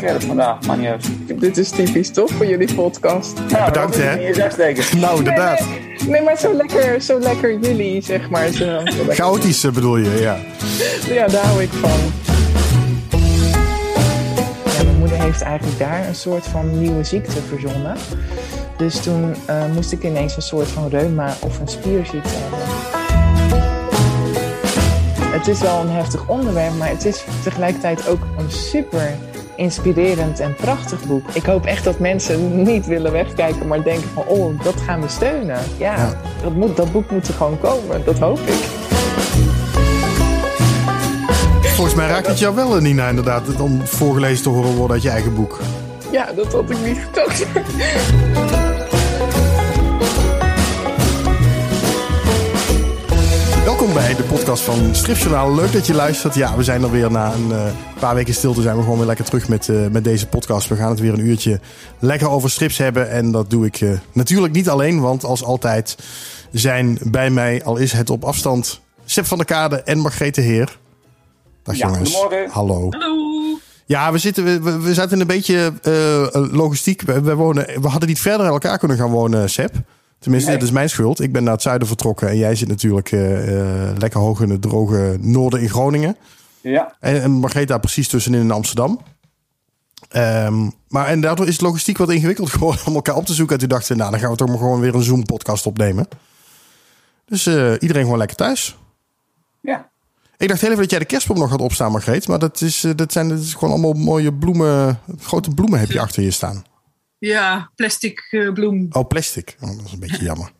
scherp vandaag, maar niet uit. Dit is typisch toch voor jullie podcast? Nou, Bedankt, hè. Nou, inderdaad. Nee, maar zo lekker, zo lekker jullie, zeg maar. Zo, zo lekker- Chaotisch eh, bedoel je, ja. Ja, daar hou ik van. Ja, mijn moeder heeft eigenlijk daar een soort van nieuwe ziekte verzonnen. Dus toen eh, moest ik ineens een soort van reuma of een spierziekte hebben. Het is wel een heftig onderwerp, maar het is tegelijkertijd ook een super inspirerend en prachtig boek. Ik hoop echt dat mensen niet willen wegkijken, maar denken van, oh, dat gaan we steunen. Ja, Ja. Dat, moet, dat boek moet er gewoon komen, dat hoop ik. Volgens mij raakt het jou wel, eh, Nina, inderdaad, om voorgelezen te horen worden uit je eigen boek. Ja, dat had ik niet gedacht. Welkom bij de podcast van Stripjournaal. Leuk dat je luistert. Ja, we zijn er weer na een eh, paar weken stilte. Zijn we gewoon weer lekker terug met, eh, met deze podcast. We gaan het weer een uurtje lekker over strips hebben. En dat doe ik eh, natuurlijk niet alleen. Want als altijd zijn bij mij, al is het op afstand, Seb van der Kade en Margrethe Heer. Dag Ja, jongens. goedemorgen. Hallo. Ja, we, zitten, we- we, zaten in een beetje eh, logistiek. We, we, wonen, we hadden niet verder uit elkaar kunnen gaan wonen, Seb. Tenminste, dit is mijn schuld. Ik ben naar het zuiden vertrokken en jij zit natuurlijk eh, eh, lekker hoog in het droge noorden in Groningen. Ja, En, en Margreet daar precies tussenin in Amsterdam. Ehm, maar en daardoor is het logistiek wat ingewikkeld geworden om elkaar op te zoeken. En toen dachten nou, dan gaan we toch maar gewoon weer een Zoom-podcast opnemen. Dus eh, iedereen gewoon lekker thuis. ja. Ik dacht heel even dat jij de kerstboom nog had opstaan, Margreet. Maar dat is, dat zijn dat is gewoon allemaal mooie bloemen. Grote bloemen heb je achter je staan. Ja, plastic eh, bloem. Oh, plastic. Oh, dat is een beetje jammer.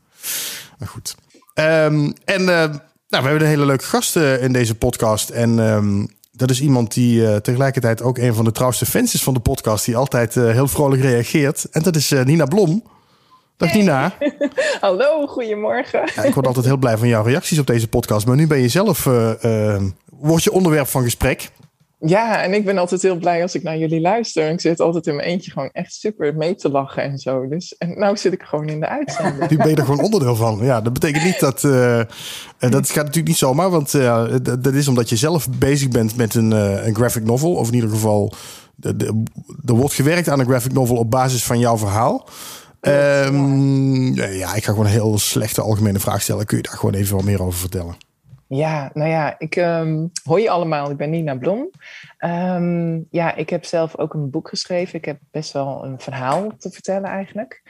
Maar goed. Ehm, en eh, nou, we hebben een hele leuke gast eh, in deze podcast. En ehm, dat is iemand die eh, tegelijkertijd ook een van de trouwste fans is van de podcast. Die altijd eh, heel vrolijk reageert. En dat is eh, Nina Blom. Dag Nina. Hallo, goedemorgen. Ja, ik word altijd heel blij van jouw reacties op deze podcast. Maar nu ben je zelf, eh, eh, word je onderwerp van gesprek. Ja, en ik ben altijd heel blij als ik naar jullie luister. Ik zit altijd in mijn eentje gewoon echt super mee te lachen en zo. Dus, en nou zit ik gewoon in de uitzending. Nu ben je er gewoon onderdeel van. Ja, dat betekent niet dat. eh, dat gaat natuurlijk niet zomaar. Want eh, dat is omdat je zelf bezig bent met een, een graphic novel. Of in ieder geval. Er wordt gewerkt aan een graphic novel op basis van jouw verhaal. Ehm, ja, ik ga gewoon een heel slechte algemene vraag stellen. Kun je daar gewoon even wat meer over vertellen? Ja, nou ja, ik ehm hoi allemaal. Ik ben Nina Blom. Ehm, ja, ik heb zelf ook een boek geschreven. Ik heb best wel een verhaal te vertellen eigenlijk.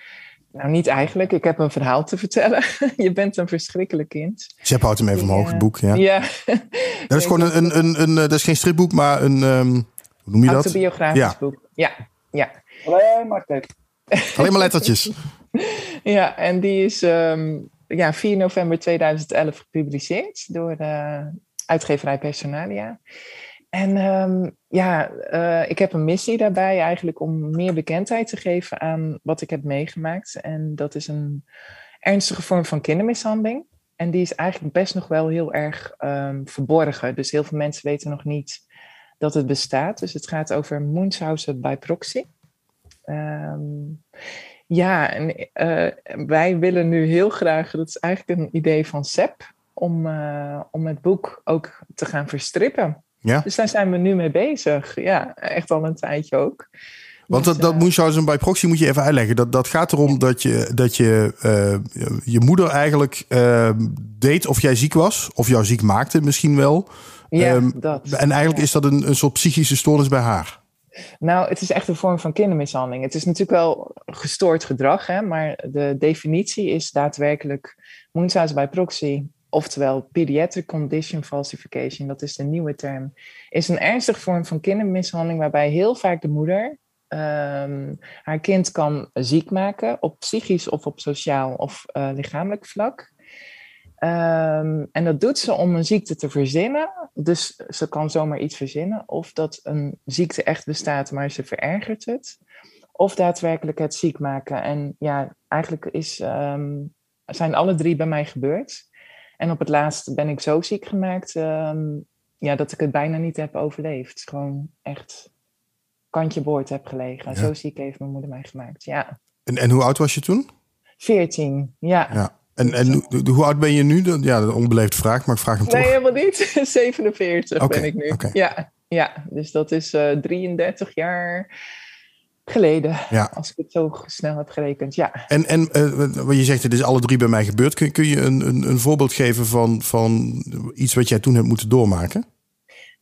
Nou, niet eigenlijk. Ik heb een verhaal te vertellen. je bent een verschrikkelijk kind. Zep houdt hem even omhoog, het boek. Ja. Ja. Dat is gewoon een, een, een, een, eh, dat is geen stripboek, maar een. ehm, hoe noem je dat? Autobiografisch Ja. boek. Ja, ja. Alleen maar. Alleen maar lettertjes. Ja, en die is ehm, ja, 4 november 2011 gepubliceerd door de uitgeverij Personalia. En ehm, ja, eh, ik heb een missie daarbij eigenlijk om meer bekendheid te geven aan wat ik heb meegemaakt. En dat is een ernstige vorm van kindermishandeling. En die is eigenlijk best nog wel heel erg ehm, verborgen. Dus heel veel mensen weten nog niet dat het bestaat. Dus het gaat over Munchausen by proxy. Ehm, ja, en eh, wij willen nu heel graag, dat is eigenlijk een idee van SEP, om, eh, om het boek ook te gaan verstrippen. Ja. Dus daar zijn we nu mee bezig. Ja, echt al een tijdje ook. Want Dus, dat, dat eh, Munchausen bij proxy moet je even uitleggen. Dat, dat gaat erom dat je, dat je je moeder eigenlijk deed of jij ziek was. Of jou ziek maakte misschien wel. ja, ehm, dat. En eigenlijk Ja. is dat een, een soort psychische stoornis bij haar. Nou, het is echt een vorm van kindermishandeling. Het is natuurlijk wel gestoord gedrag, hè, maar de definitie is daadwerkelijk Munchausen by proxy, oftewel pediatric condition falsification, dat is de nieuwe term, is een ernstige vorm van kindermishandeling waarbij heel vaak de moeder ehm, haar kind kan ziek maken op psychisch of op sociaal of eh, lichamelijk vlak. Ehm, en dat doet ze om een ziekte te verzinnen. Dus ze kan zomaar iets verzinnen. Of dat een ziekte echt bestaat, maar ze verergert het. Of daadwerkelijk het ziek maken. En ja, eigenlijk is, ehm, zijn alle drie bij mij gebeurd. En op het laatst ben ik zo ziek gemaakt ehm, ja, dat ik het bijna niet heb overleefd. Gewoon echt kantje boord heb gelegen. Ja. Zo ziek heeft mijn moeder mij gemaakt. Ja, En, en hoe oud was je toen? 14. Ja. Ja. En, en hoe- oud ben je nu? Ja, een onbeleefde vraag, maar ik vraag hem toch. Nee, helemaal niet. 47 Oké, ben ik nu. Ja. ja, dus dat is uh, 33 jaar geleden. Ja. Als ik het zo snel heb gerekend, ja. En, en uh, wat je zegt, het is alle drie bij mij gebeurd. Kun, kun je een, een, een voorbeeld geven van, van iets wat jij toen hebt moeten doormaken?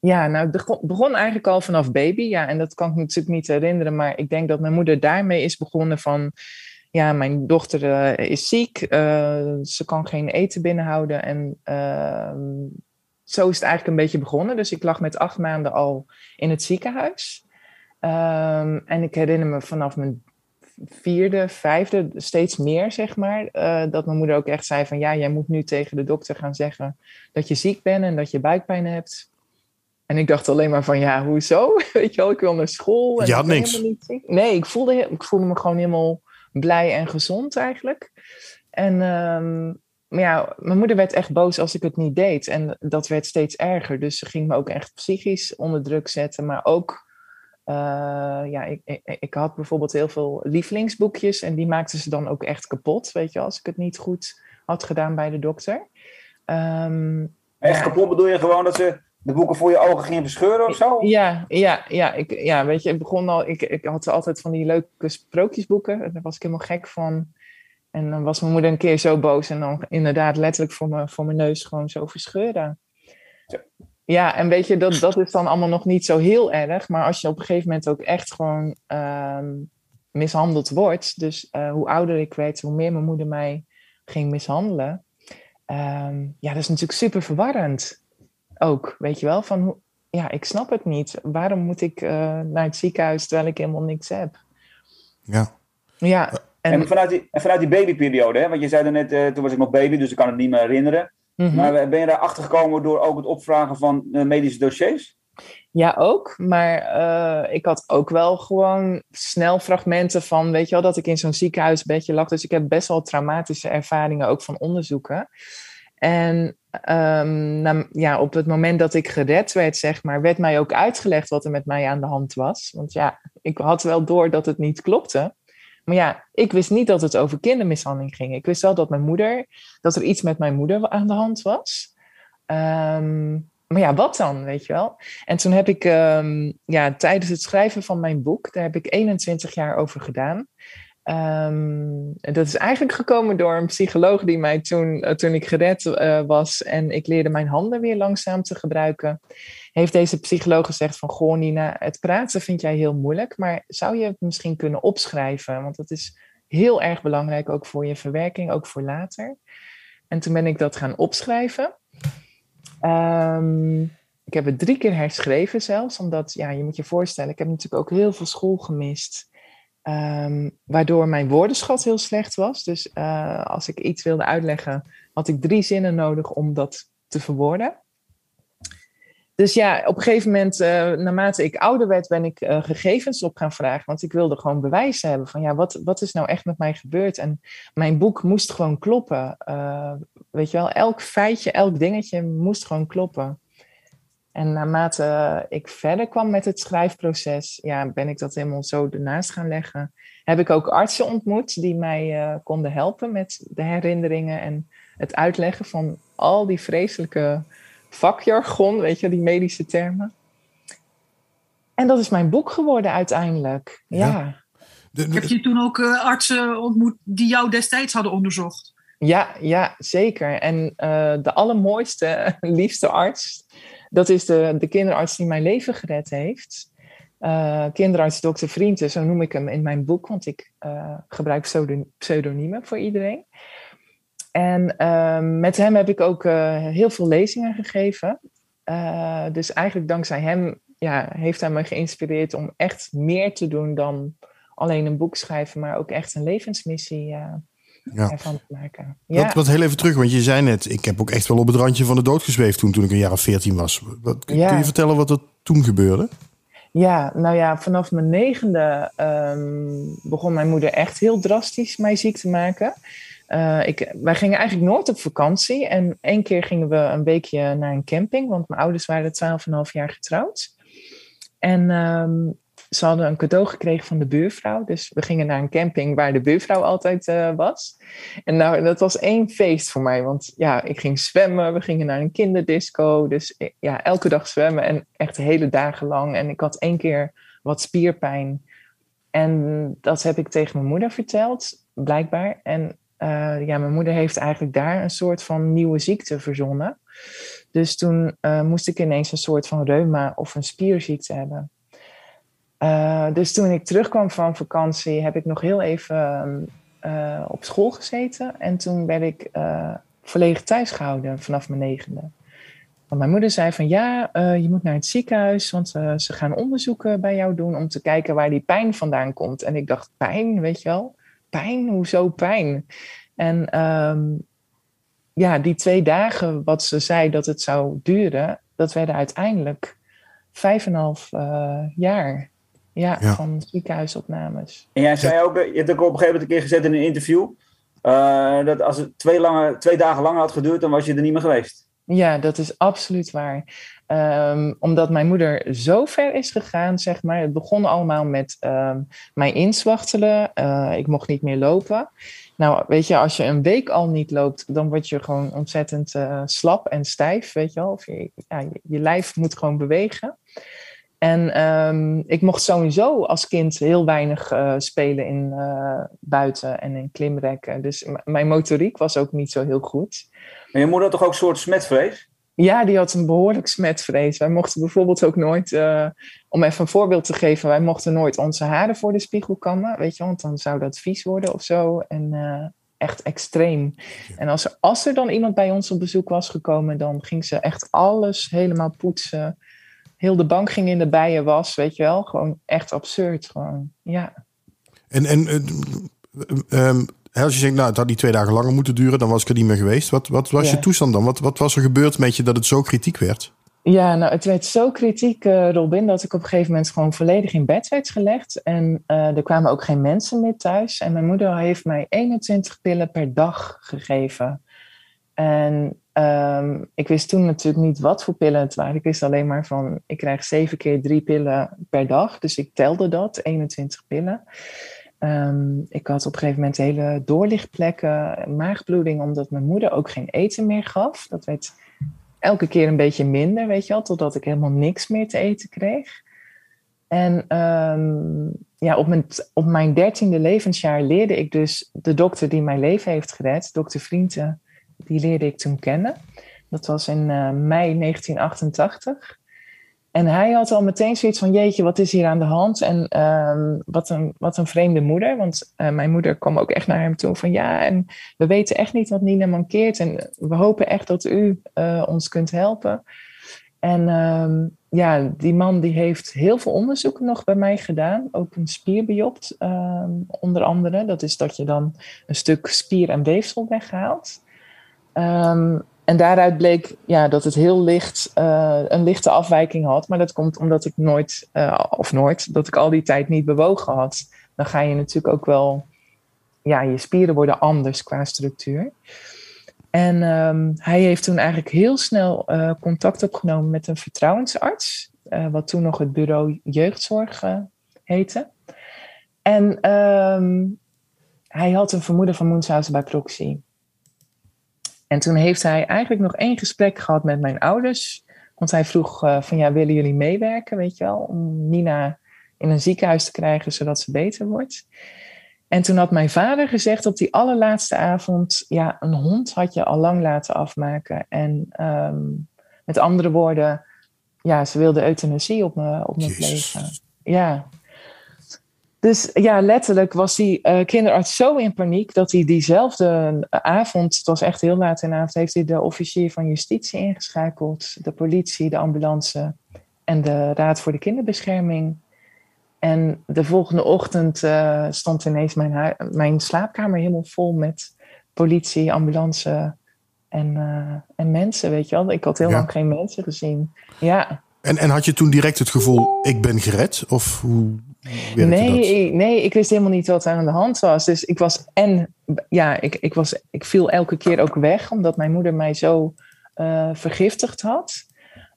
Ja, nou, het begon eigenlijk al vanaf baby. Ja, en dat kan ik me natuurlijk niet herinneren. Maar ik denk dat mijn moeder daarmee is begonnen van... Ja, mijn dochter uh, is ziek. Uh, ze kan geen eten binnenhouden. En uh, zo is het eigenlijk een beetje begonnen. Dus ik lag met acht maanden al in het ziekenhuis. Um, en ik herinner me vanaf mijn vierde, vijfde, steeds meer, zeg maar. Uh, dat mijn moeder ook echt zei van... Ja, jij moet nu tegen de dokter gaan zeggen dat je ziek bent en dat je buikpijn hebt. En ik dacht alleen maar van, ja, hoezo? Weet je wel, ik wil naar school. En je had niks? Nee, ik voelde, ik voelde me gewoon helemaal blij en gezond eigenlijk. En um, maar ja, mijn moeder werd echt boos als ik het niet deed. En dat werd steeds erger. Dus ze ging me ook echt psychisch onder druk zetten. Maar ook, uh, ja, ik, ik, ik, had bijvoorbeeld heel veel lievelingsboekjes. En die maakten ze dan ook echt kapot, weet je, als ik het niet goed had gedaan bij de dokter. Um, echt ja. kapot bedoel je gewoon dat ze de boeken voor je ogen gingen verscheuren of zo? Ja, ja, ja, ik, ja weet je, ik begon al, ik, ik had altijd van die leuke sprookjesboeken. Daar was ik helemaal gek van. En dan was mijn moeder een keer zo boos en dan inderdaad letterlijk voor, me, voor mijn neus gewoon zo verscheuren. Ja, ja en weet je, dat, dat is dan allemaal nog niet zo heel erg. Maar als je op een gegeven moment ook echt gewoon um, mishandeld wordt. Dus uh, hoe ouder ik werd, hoe meer mijn moeder mij ging mishandelen. Um, ja, dat is natuurlijk super verwarrend. Ook, weet je wel, van hoe, ja, ik snap het niet. Waarom moet ik uh, naar het ziekenhuis terwijl ik helemaal niks heb? Ja. Ja. En, en vanuit, die, en vanuit die babyperiode, hè? want je zei er net, uh, toen was ik nog baby, dus ik kan het niet meer herinneren. Mm -hmm. Maar ben je daar achter gekomen door ook het opvragen van uh, medische dossiers? Ja, ook. Maar uh, ik had ook wel gewoon snel fragmenten van, weet je wel, dat ik in zo'n ziekenhuisbedje lag. Dus ik heb best wel traumatische ervaringen ook van onderzoeken. En um, ja, op het moment dat ik gered werd, zeg maar, werd mij ook uitgelegd wat er met mij aan de hand was. Want ja, ik had wel door dat het niet klopte. Maar ja, ik wist niet dat het over kindermishandeling ging. Ik wist wel dat mijn moeder, dat er iets met mijn moeder aan de hand was. Um, maar ja, wat dan, weet je wel? En toen heb ik um, ja, tijdens het schrijven van mijn boek, daar heb ik 21 jaar over gedaan. Um, dat is eigenlijk gekomen door een psycholoog die mij toen, uh, toen ik gered uh, was en ik leerde mijn handen weer langzaam te gebruiken, heeft deze psycholoog gezegd van, goh Nina, het praten vind jij heel moeilijk, maar zou je het misschien kunnen opschrijven? Want dat is heel erg belangrijk, ook voor je verwerking, ook voor later. En toen ben ik dat gaan opschrijven. Um, ik heb het drie keer herschreven zelfs, omdat, ja, je moet je voorstellen, ik heb natuurlijk ook heel veel school gemist. Um, waardoor mijn woordenschat heel slecht was. Dus uh, als ik iets wilde uitleggen, had ik drie zinnen nodig om dat te verwoorden. Dus ja, op een gegeven moment, uh, naarmate ik ouder werd, ben ik uh, gegevens op gaan vragen. Want ik wilde gewoon bewijzen hebben van ja, wat, wat is nou echt met mij gebeurd? En mijn boek moest gewoon kloppen. Weet je wel, elk feitje, elk dingetje moest gewoon kloppen. En naarmate ik verder kwam met het schrijfproces, ja, ben ik dat helemaal zo ernaast gaan leggen. Heb ik ook artsen ontmoet die mij uh, konden helpen met de herinneringen en het uitleggen van al die vreselijke vakjargon, weet je, die medische termen. En dat is mijn boek geworden uiteindelijk. Ja. ja. De, de, Heb je toen ook uh, artsen ontmoet die jou destijds hadden onderzocht? Ja, ja zeker. En uh, de allermooiste, liefste arts, dat is de, de kinderarts die mijn leven gered heeft. Uh, kinderarts Dr. Vrienden, zo noem ik hem in mijn boek, want ik uh, gebruik pseudoniemen voor iedereen. En uh, met hem heb ik ook heel veel lezingen gegeven. dus eigenlijk dankzij hem ja, heeft hij me geïnspireerd om echt meer te doen dan alleen een boek schrijven, maar ook echt een levensmissie ja. ervan te maken. Ja. Wat, wat heel even terug, want je zei net, ik heb ook echt wel op het randje van de dood gezweefd toen, toen ik een jaar of veertien was. Wat, kun ja. je vertellen wat er toen gebeurde? Ja, nou ja, vanaf mijn negende um, begon mijn moeder echt heel drastisch mij ziek te maken. Uh, ik, wij gingen eigenlijk nooit op vakantie. En één keer gingen we een weekje naar een camping, want mijn ouders waren 12,5 jaar getrouwd. En um, ze hadden een cadeau gekregen van de buurvrouw. Dus we gingen naar een camping waar de buurvrouw altijd uh, was. En nou, dat was één feest voor mij. Want ja, ik ging zwemmen. We gingen naar een kinderdisco. Dus ja, elke dag zwemmen. En echt hele dagen lang. En ik had één keer wat spierpijn. En dat heb ik tegen mijn moeder verteld, blijkbaar. En uh, ja, mijn moeder heeft eigenlijk daar een soort van nieuwe ziekte verzonnen. Dus toen moest ik ineens een soort van reuma of een spierziekte hebben. Uh, dus toen ik terugkwam van vakantie, heb ik nog heel even op school gezeten. En toen werd ik volledig thuis gehouden vanaf mijn negende. Want mijn moeder zei van ja, uh, je moet naar het ziekenhuis, want uh, ze gaan onderzoeken bij jou doen om te kijken waar die pijn vandaan komt. En ik dacht, pijn, weet je wel? Pijn? Hoezo pijn? En um, ja, die twee dagen wat ze zei dat het zou duren, dat werden uiteindelijk vijf en half uh, jaar ja, ja, van ziekenhuisopnames. En jij zei ook, je hebt ook op een gegeven moment een keer gezet in een interview, dat als het twee, lange, twee dagen langer had geduurd, dan was je er niet meer geweest. Ja, dat is absoluut waar. Um, omdat mijn moeder zo ver is gegaan, zeg maar. Het begon allemaal met um, mij inzwachtelen. Uh, ik mocht niet meer lopen. Nou, weet je, als je een week al niet loopt, dan word je gewoon ontzettend uh, slap en stijf, weet je wel. Of je, ja, je, je lijf moet gewoon bewegen. En um, ik mocht sowieso als kind heel weinig uh, spelen in uh, buiten en in klimrekken. Dus mijn motoriek was ook niet zo heel goed. En je moeder had toch ook een soort smetvrees? Ja, die had een behoorlijk smetvrees. Wij mochten bijvoorbeeld ook nooit, uh, om even een voorbeeld te geven, wij mochten nooit onze haren voor de spiegel kammen, weet je, want dan zou dat vies worden of zo. En uh, echt extreem. En als er, als er dan iemand bij ons op bezoek was gekomen, dan ging ze echt alles helemaal poetsen. Heel de bank ging in de bijen was, weet je wel. Gewoon echt absurd, gewoon. Ja. En, en uh, um, als je zegt, nou, het had niet twee dagen langer moeten duren, dan was ik er niet meer geweest. Wat, wat was ja. je toestand dan? Wat, wat was er gebeurd met je dat het zo kritiek werd? Ja, nou, het werd zo kritiek, uh, Robin, dat ik op een gegeven moment gewoon volledig in bed werd gelegd. En uh, er kwamen ook geen mensen meer thuis. En mijn moeder heeft mij 21 pillen per dag gegeven. En um, ik wist toen natuurlijk niet wat voor pillen het waren. Ik wist alleen maar van, ik krijg zeven keer drie pillen per dag. Dus ik telde dat, 21 pillen. Um, ik had op een gegeven moment hele doorlichtplekken, maagbloeding, omdat mijn moeder ook geen eten meer gaf. Dat werd elke keer een beetje minder, weet je wel, totdat ik helemaal niks meer te eten kreeg. En um, ja, op mijn, op mijn dertiende levensjaar leerde ik dus de dokter die mijn leven heeft gered, dokter Vrienden, die leerde ik toen kennen. Dat was in uh, mei 1988. En hij had al meteen zoiets van: Jeetje, wat is hier aan de hand? En um, wat, een, wat een vreemde moeder. Want uh, mijn moeder kwam ook echt naar hem toe van: Ja, en we weten echt niet wat Nina mankeert. En we hopen echt dat u uh, ons kunt helpen. En um, ja, die man die heeft heel veel onderzoeken nog bij mij gedaan. Ook een spierbiopt, um, onder andere. Dat is dat je dan een stuk spier en weefsel weghaalt. Um, en daaruit bleek ja, dat het heel licht, uh, een lichte afwijking had. Maar dat komt omdat ik nooit, uh, of nooit, dat ik al die tijd niet bewogen had. Dan ga je natuurlijk ook wel, ja, je spieren worden anders qua structuur. En um, hij heeft toen eigenlijk heel snel uh, contact opgenomen met een vertrouwensarts. wat toen nog het bureau jeugdzorg heette. En um, hij had een vermoeden van Munchausen bij proxy. En toen heeft hij eigenlijk nog één gesprek gehad met mijn ouders. Want hij vroeg uh, van ja, willen jullie meewerken, weet je wel, om Nina in een ziekenhuis te krijgen zodat ze beter wordt. En toen had mijn vader gezegd op die allerlaatste avond, ja, een hond had je al lang laten afmaken. En um, met andere woorden, ja, ze wilde euthanasie op me, op me plegen. Ja, dus ja, letterlijk was die uh, kinderarts zo in paniek dat hij diezelfde avond, het was echt heel laat in de avond, heeft hij de officier van justitie ingeschakeld, de politie, de ambulance en de Raad voor de Kinderbescherming. En de volgende ochtend uh, stond ineens mijn, mijn slaapkamer helemaal vol met politie, ambulance en, uh, en mensen, weet je wel. Ik had heel ja. lang geen mensen gezien. Ja. En, en had je toen direct het gevoel, ik ben gered? Of hoe nee, nee, ik wist helemaal niet wat er aan de hand was. Dus ik was en ja, ik, ik, was, ik viel elke keer ook weg, omdat mijn moeder mij zo uh, vergiftigd had.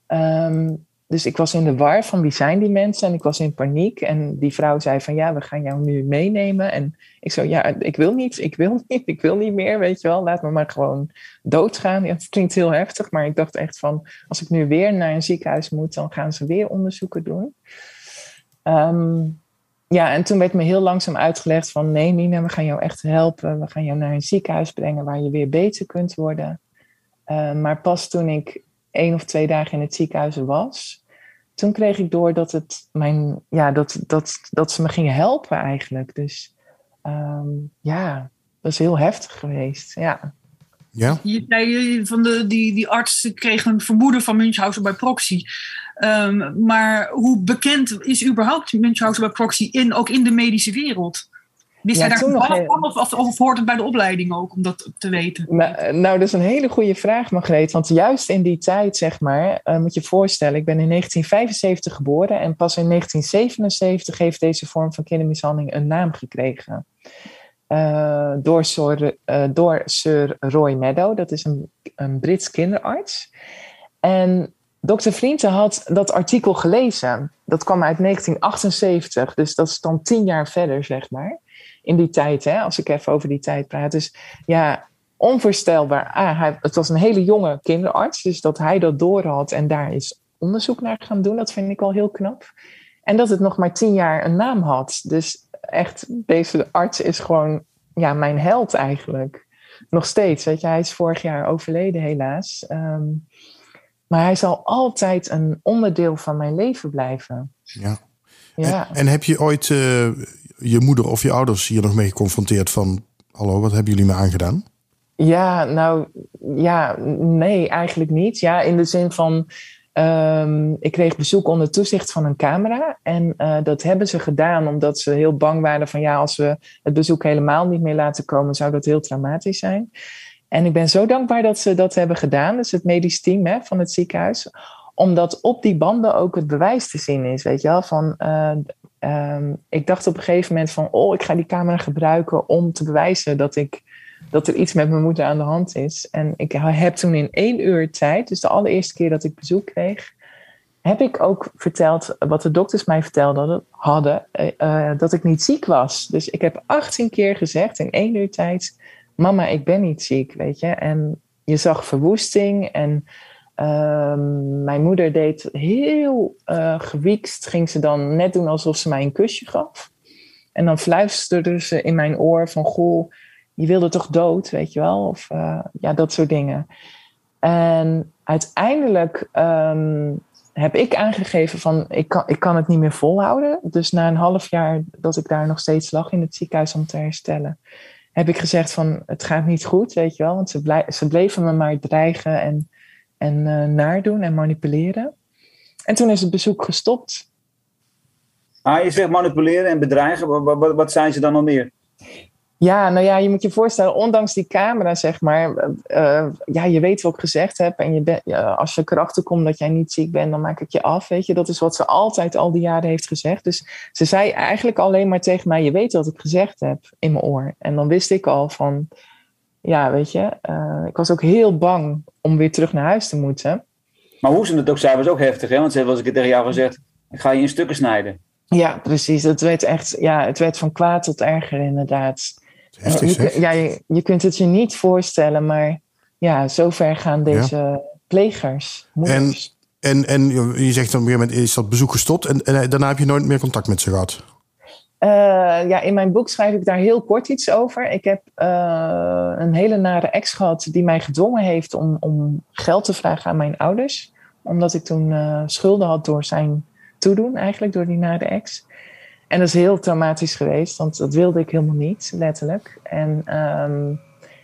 Um, dus ik was in de war van wie zijn die mensen en ik was in paniek. En die vrouw zei van ja, we gaan jou nu meenemen. En ik zo ja, ik wil niet, ik wil niet, ik wil niet meer, weet je wel. Laat me maar gewoon doodgaan. Ja, het klinkt heel heftig, maar ik dacht echt van als ik nu weer naar een ziekenhuis moet, dan gaan ze weer onderzoeken doen. Ehm, ja, en toen werd me heel langzaam uitgelegd van nee Nina, we gaan jou echt helpen. We gaan jou naar een ziekenhuis brengen waar je weer beter kunt worden. Uh, maar pas toen ik één of twee dagen in het ziekenhuis was, toen kreeg ik door dat, het mijn, ja, dat, dat, dat ze me gingen helpen eigenlijk. Dus um, ja, dat is heel heftig geweest. Ja. Ja? Je zei van de, die, die arts kreeg een vermoeden van Münchhausen bij proxy. Um, maar hoe bekend is überhaupt Münchhausen bij proxy in, ook in de medische wereld? Wist ja, hij daar toevallig van of, of, of, hoort het bij de opleiding ook om dat te weten? Nou, nou, dat is een hele goede vraag, Margreet. Want juist in die tijd, zeg maar, uh, moet je voorstellen, ik ben in 1975 geboren en pas in 1977 heeft deze vorm van kindermishandeling een naam gekregen. Uh, door, Sir, uh, door Sir Roy Meadow, dat is een, een Brits kinderarts. En dokter Vrienden had dat artikel gelezen. Dat kwam uit 1978, dus dat is dan tien jaar verder, zeg maar in die tijd, hè, als ik even over die tijd praat. Dus ja, onvoorstelbaar. Ah, hij, het was een hele jonge kinderarts, dus dat hij dat door had en daar is onderzoek naar gaan doen, dat vind ik al heel knap. En dat het nog maar tien jaar een naam had. Dus echt, deze arts is gewoon ja, mijn held eigenlijk. Nog steeds, weet je, hij is vorig jaar overleden helaas. Um, maar hij zal altijd een onderdeel van mijn leven blijven. Ja. Ja. En, en heb je ooit uh, je moeder of je ouders hier nog mee geconfronteerd van... Hallo, wat hebben jullie me aangedaan? Ja, nou, ja, nee, eigenlijk niet. Ja, in de zin van... Um, ik kreeg bezoek onder toezicht van een camera. En uh, dat hebben ze gedaan omdat ze heel bang waren van... ja, als we het bezoek helemaal niet meer laten komen... zou dat heel traumatisch zijn. En ik ben zo dankbaar dat ze dat hebben gedaan. Dus het medisch team hè, van het ziekenhuis omdat op die banden ook het bewijs te zien is, weet je wel, van uh, um, ik dacht op een gegeven moment van, oh, ik ga die camera gebruiken om te bewijzen dat, ik, dat er iets met mijn moeder aan de hand is. En ik heb toen in één uur tijd, dus de allereerste keer dat ik bezoek kreeg, heb ik ook verteld wat de dokters mij vertelden hadden, uh, dat ik niet ziek was. Dus ik heb 18 keer gezegd in één uur tijd, mama, ik ben niet ziek, weet je. En je zag verwoesting en Ehm, mijn moeder deed heel uh, gewiekst, ging ze dan net doen alsof ze mij een kusje gaf. En dan fluisterde ze in mijn oor van, goh, je wilde toch dood, weet je wel? Of uh, ja, dat soort dingen. En uiteindelijk um, heb ik aangegeven van, ik kan, ik kan het niet meer volhouden. Dus na een half jaar dat ik daar nog steeds lag in het ziekenhuis om te herstellen, heb ik gezegd van, het gaat niet goed, weet je wel? Want ze, blij, ze bleven me maar dreigen en en uh, naardoen en manipuleren. En toen is het bezoek gestopt. Ah, je zegt manipuleren en bedreigen. Wat, wat, wat zijn ze dan nog meer? Ja, nou ja, je moet je voorstellen, ondanks die camera, zeg maar, uh, ja, je weet wat ik gezegd heb. En je ben, uh, als je erachter komt dat jij niet ziek bent, dan maak ik je af. Weet je, dat is wat ze altijd al die jaren heeft gezegd. Dus ze zei eigenlijk alleen maar tegen mij: Je weet wat ik gezegd heb in mijn oor. En dan wist ik al van, ja, weet je, uh, ik was ook heel bang om weer terug naar huis te moeten. Maar hoe ze het ook zei, was ook heftig, hè? Want ze heeft als ik tegen jou gezegd, ik ga je in stukken snijden. Ja, precies. Het werd echt, ja, het werd van kwaad tot erger, inderdaad. Heftig, je, ja, je, je, kunt het je niet voorstellen, maar ja, zover gaan deze ja. plegers. En, en, en je zegt op een gegeven moment is dat bezoek gestopt en, en daarna heb je nooit meer contact met ze gehad? Uh, ja, in mijn boek schrijf ik daar heel kort iets over. Ik heb uh, een hele nare ex gehad die mij gedwongen heeft om, om geld te vragen aan mijn ouders. Omdat ik toen uh, schulden had door zijn toedoen, eigenlijk door die nare ex. En dat is heel traumatisch geweest, want dat wilde ik helemaal niet, letterlijk. En um,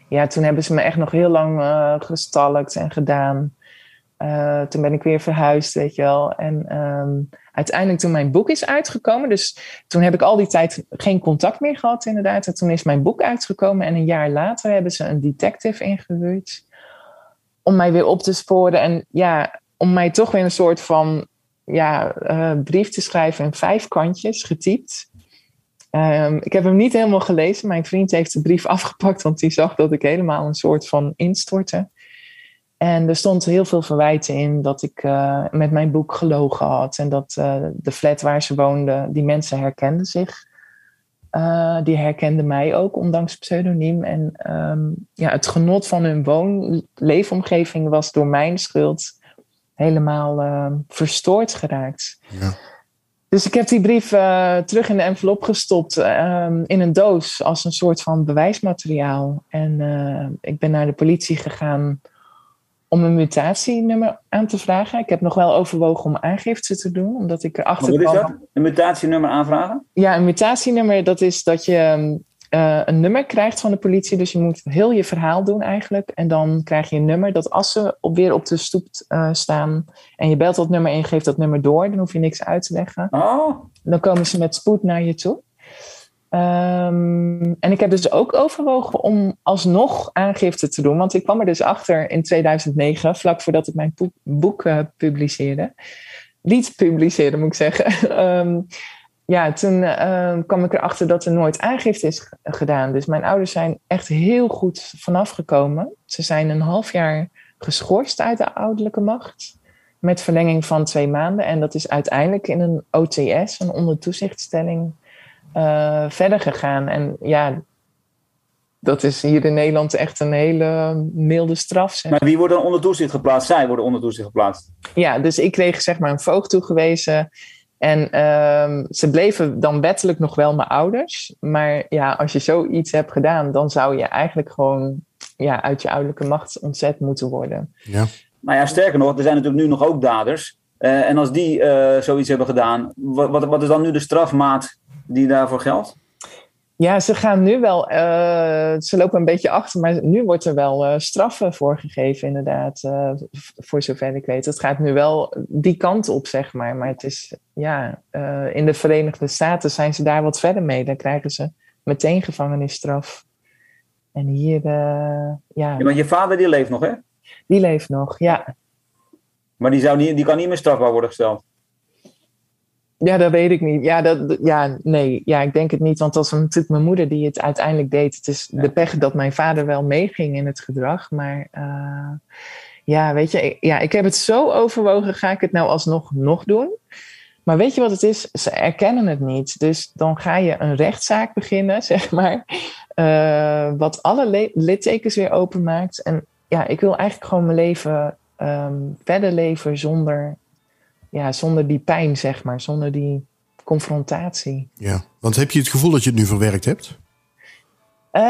ja, toen hebben ze me echt nog heel lang gestalkt en gedaan. toen ben ik weer verhuisd, weet je wel. En um, uiteindelijk toen mijn boek is uitgekomen, dus toen heb ik al die tijd geen contact meer gehad inderdaad. En toen is mijn boek uitgekomen en een jaar later hebben ze een detective ingehuurd om mij weer op te sporen. En ja, om mij toch weer een soort van ja, uh, brief te schrijven in vijf kantjes, getypt. Um, ik heb hem niet helemaal gelezen. Mijn vriend heeft de brief afgepakt, want die zag dat ik helemaal een soort van instortte. En er stond heel veel verwijten in dat ik uh, met mijn boek gelogen had. En dat uh, de flat waar ze woonden, die mensen herkenden zich. Uh, die herkenden mij ook, ondanks pseudoniem. En um, ja, het genot van hun woonleefomgeving was door mijn schuld helemaal verstoord geraakt. Ja. Dus ik heb die brief terug in de envelop gestopt um, in een doos als een soort van bewijsmateriaal. En ik ben naar de politie gegaan om een mutatienummer aan te vragen. Ik heb nog wel overwogen om aangifte te doen, omdat ik erachter kwam... Wat is dat? Een mutatienummer aanvragen? Ja, een mutatienummer, dat is dat je uh, een nummer krijgt van de politie. Dus je moet heel je verhaal doen eigenlijk. En dan krijg je een nummer dat als ze op, weer op de stoep uh, staan... en je belt dat nummer en je geeft dat nummer door... dan hoef je niks uit te leggen. Oh. Dan komen ze met spoed naar je toe. Um, en ik heb dus ook overwogen om alsnog aangifte te doen. Want ik kwam er dus achter in 2009, vlak voordat ik mijn boek, uh, publiceerde. Liet publiceren, moet ik zeggen. um, ja, toen uh, kwam ik erachter dat er nooit aangifte is gedaan. Dus mijn ouders zijn echt heel goed vanaf gekomen. Ze zijn een half jaar geschorst uit de ouderlijke macht. Met verlenging van twee maanden. En dat is uiteindelijk in een OTS, een ondertoezichtstelling uh, verder gegaan. En ja, dat is hier in Nederland echt een hele milde straf. Zeg. Maar wie wordt dan onder toezicht geplaatst? Zij worden onder toezicht geplaatst. Ja, dus ik kreeg zeg maar een voogd toegewezen. En uh, ze bleven dan wettelijk nog wel mijn ouders. Maar ja, als je zoiets hebt gedaan, dan zou je eigenlijk gewoon ja, uit je ouderlijke macht ontzet moeten worden. Ja. Nou ja, sterker nog, er zijn natuurlijk nu nog ook daders. Uh, en als die uh, zoiets hebben gedaan, wat, wat, wat is dan nu de strafmaat die daarvoor geldt? Ja, ze gaan nu wel, uh, ze lopen een beetje achter, maar nu wordt er wel uh, straffen voor gegeven, inderdaad, uh, voor zover ik weet. Het gaat nu wel die kant op, zeg maar. Maar het is, ja, in de Verenigde Staten zijn ze daar wat verder mee. Dan krijgen ze meteen gevangenisstraf. En hier, ja. ja. Want je vader, die leeft nog, hè? Die leeft nog, ja. Maar die, zou niet, die kan niet meer strafbaar worden gesteld? Ja, dat weet ik niet. Ja, dat, ja, nee, ja, ik denk het niet. Want dat was natuurlijk mijn moeder die het uiteindelijk deed. Het is de pech dat mijn vader wel meeging in het gedrag. Maar uh, ja, weet je, ja, ik heb het zo overwogen. Ga ik het nou alsnog nog doen? Maar weet je wat het is? Ze erkennen het niet. Dus dan ga je een rechtszaak beginnen, zeg maar. Uh, wat alle littekens weer openmaakt. En ja, ik wil eigenlijk gewoon mijn leven um, verder leven zonder ja, zonder die pijn, zeg maar, zonder die confrontatie. Ja, want heb je het gevoel dat je het nu verwerkt hebt? Uh,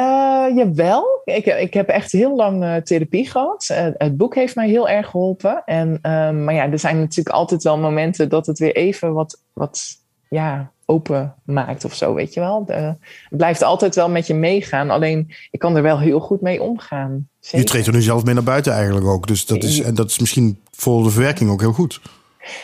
jawel, ik, ik heb echt heel lang uh, therapie gehad. Uh, het boek heeft mij heel erg geholpen. En, maar ja, er zijn natuurlijk altijd wel momenten dat het weer even wat, wat ja, open maakt of zo, weet je wel. De, het blijft altijd wel met je meegaan. Alleen, ik kan er wel heel goed mee omgaan. Zeker. Je treedt er nu zelf mee naar buiten eigenlijk ook. Dus dat is, en dat is misschien voor de verwerking ook heel goed.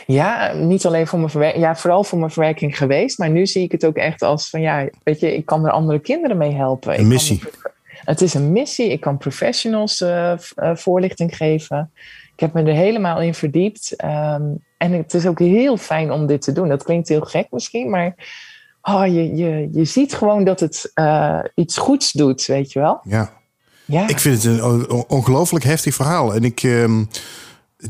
Ja, niet alleen voor mijn verwerking, ja, vooral voor mijn verwerking geweest. Maar nu zie ik het ook echt als van ja, weet je, ik kan er andere kinderen mee helpen. Een missie. het is een missie. Ik kan professionals uh, voorlichting geven. Ik heb me er helemaal in verdiept. Um, en het is ook heel fijn om dit te doen. Dat klinkt heel gek misschien, maar oh, je, je, je ziet gewoon dat het uh, iets goeds doet, weet je wel. Ja. ja. Ik vind het een ongelooflijk heftig verhaal. En ik. Um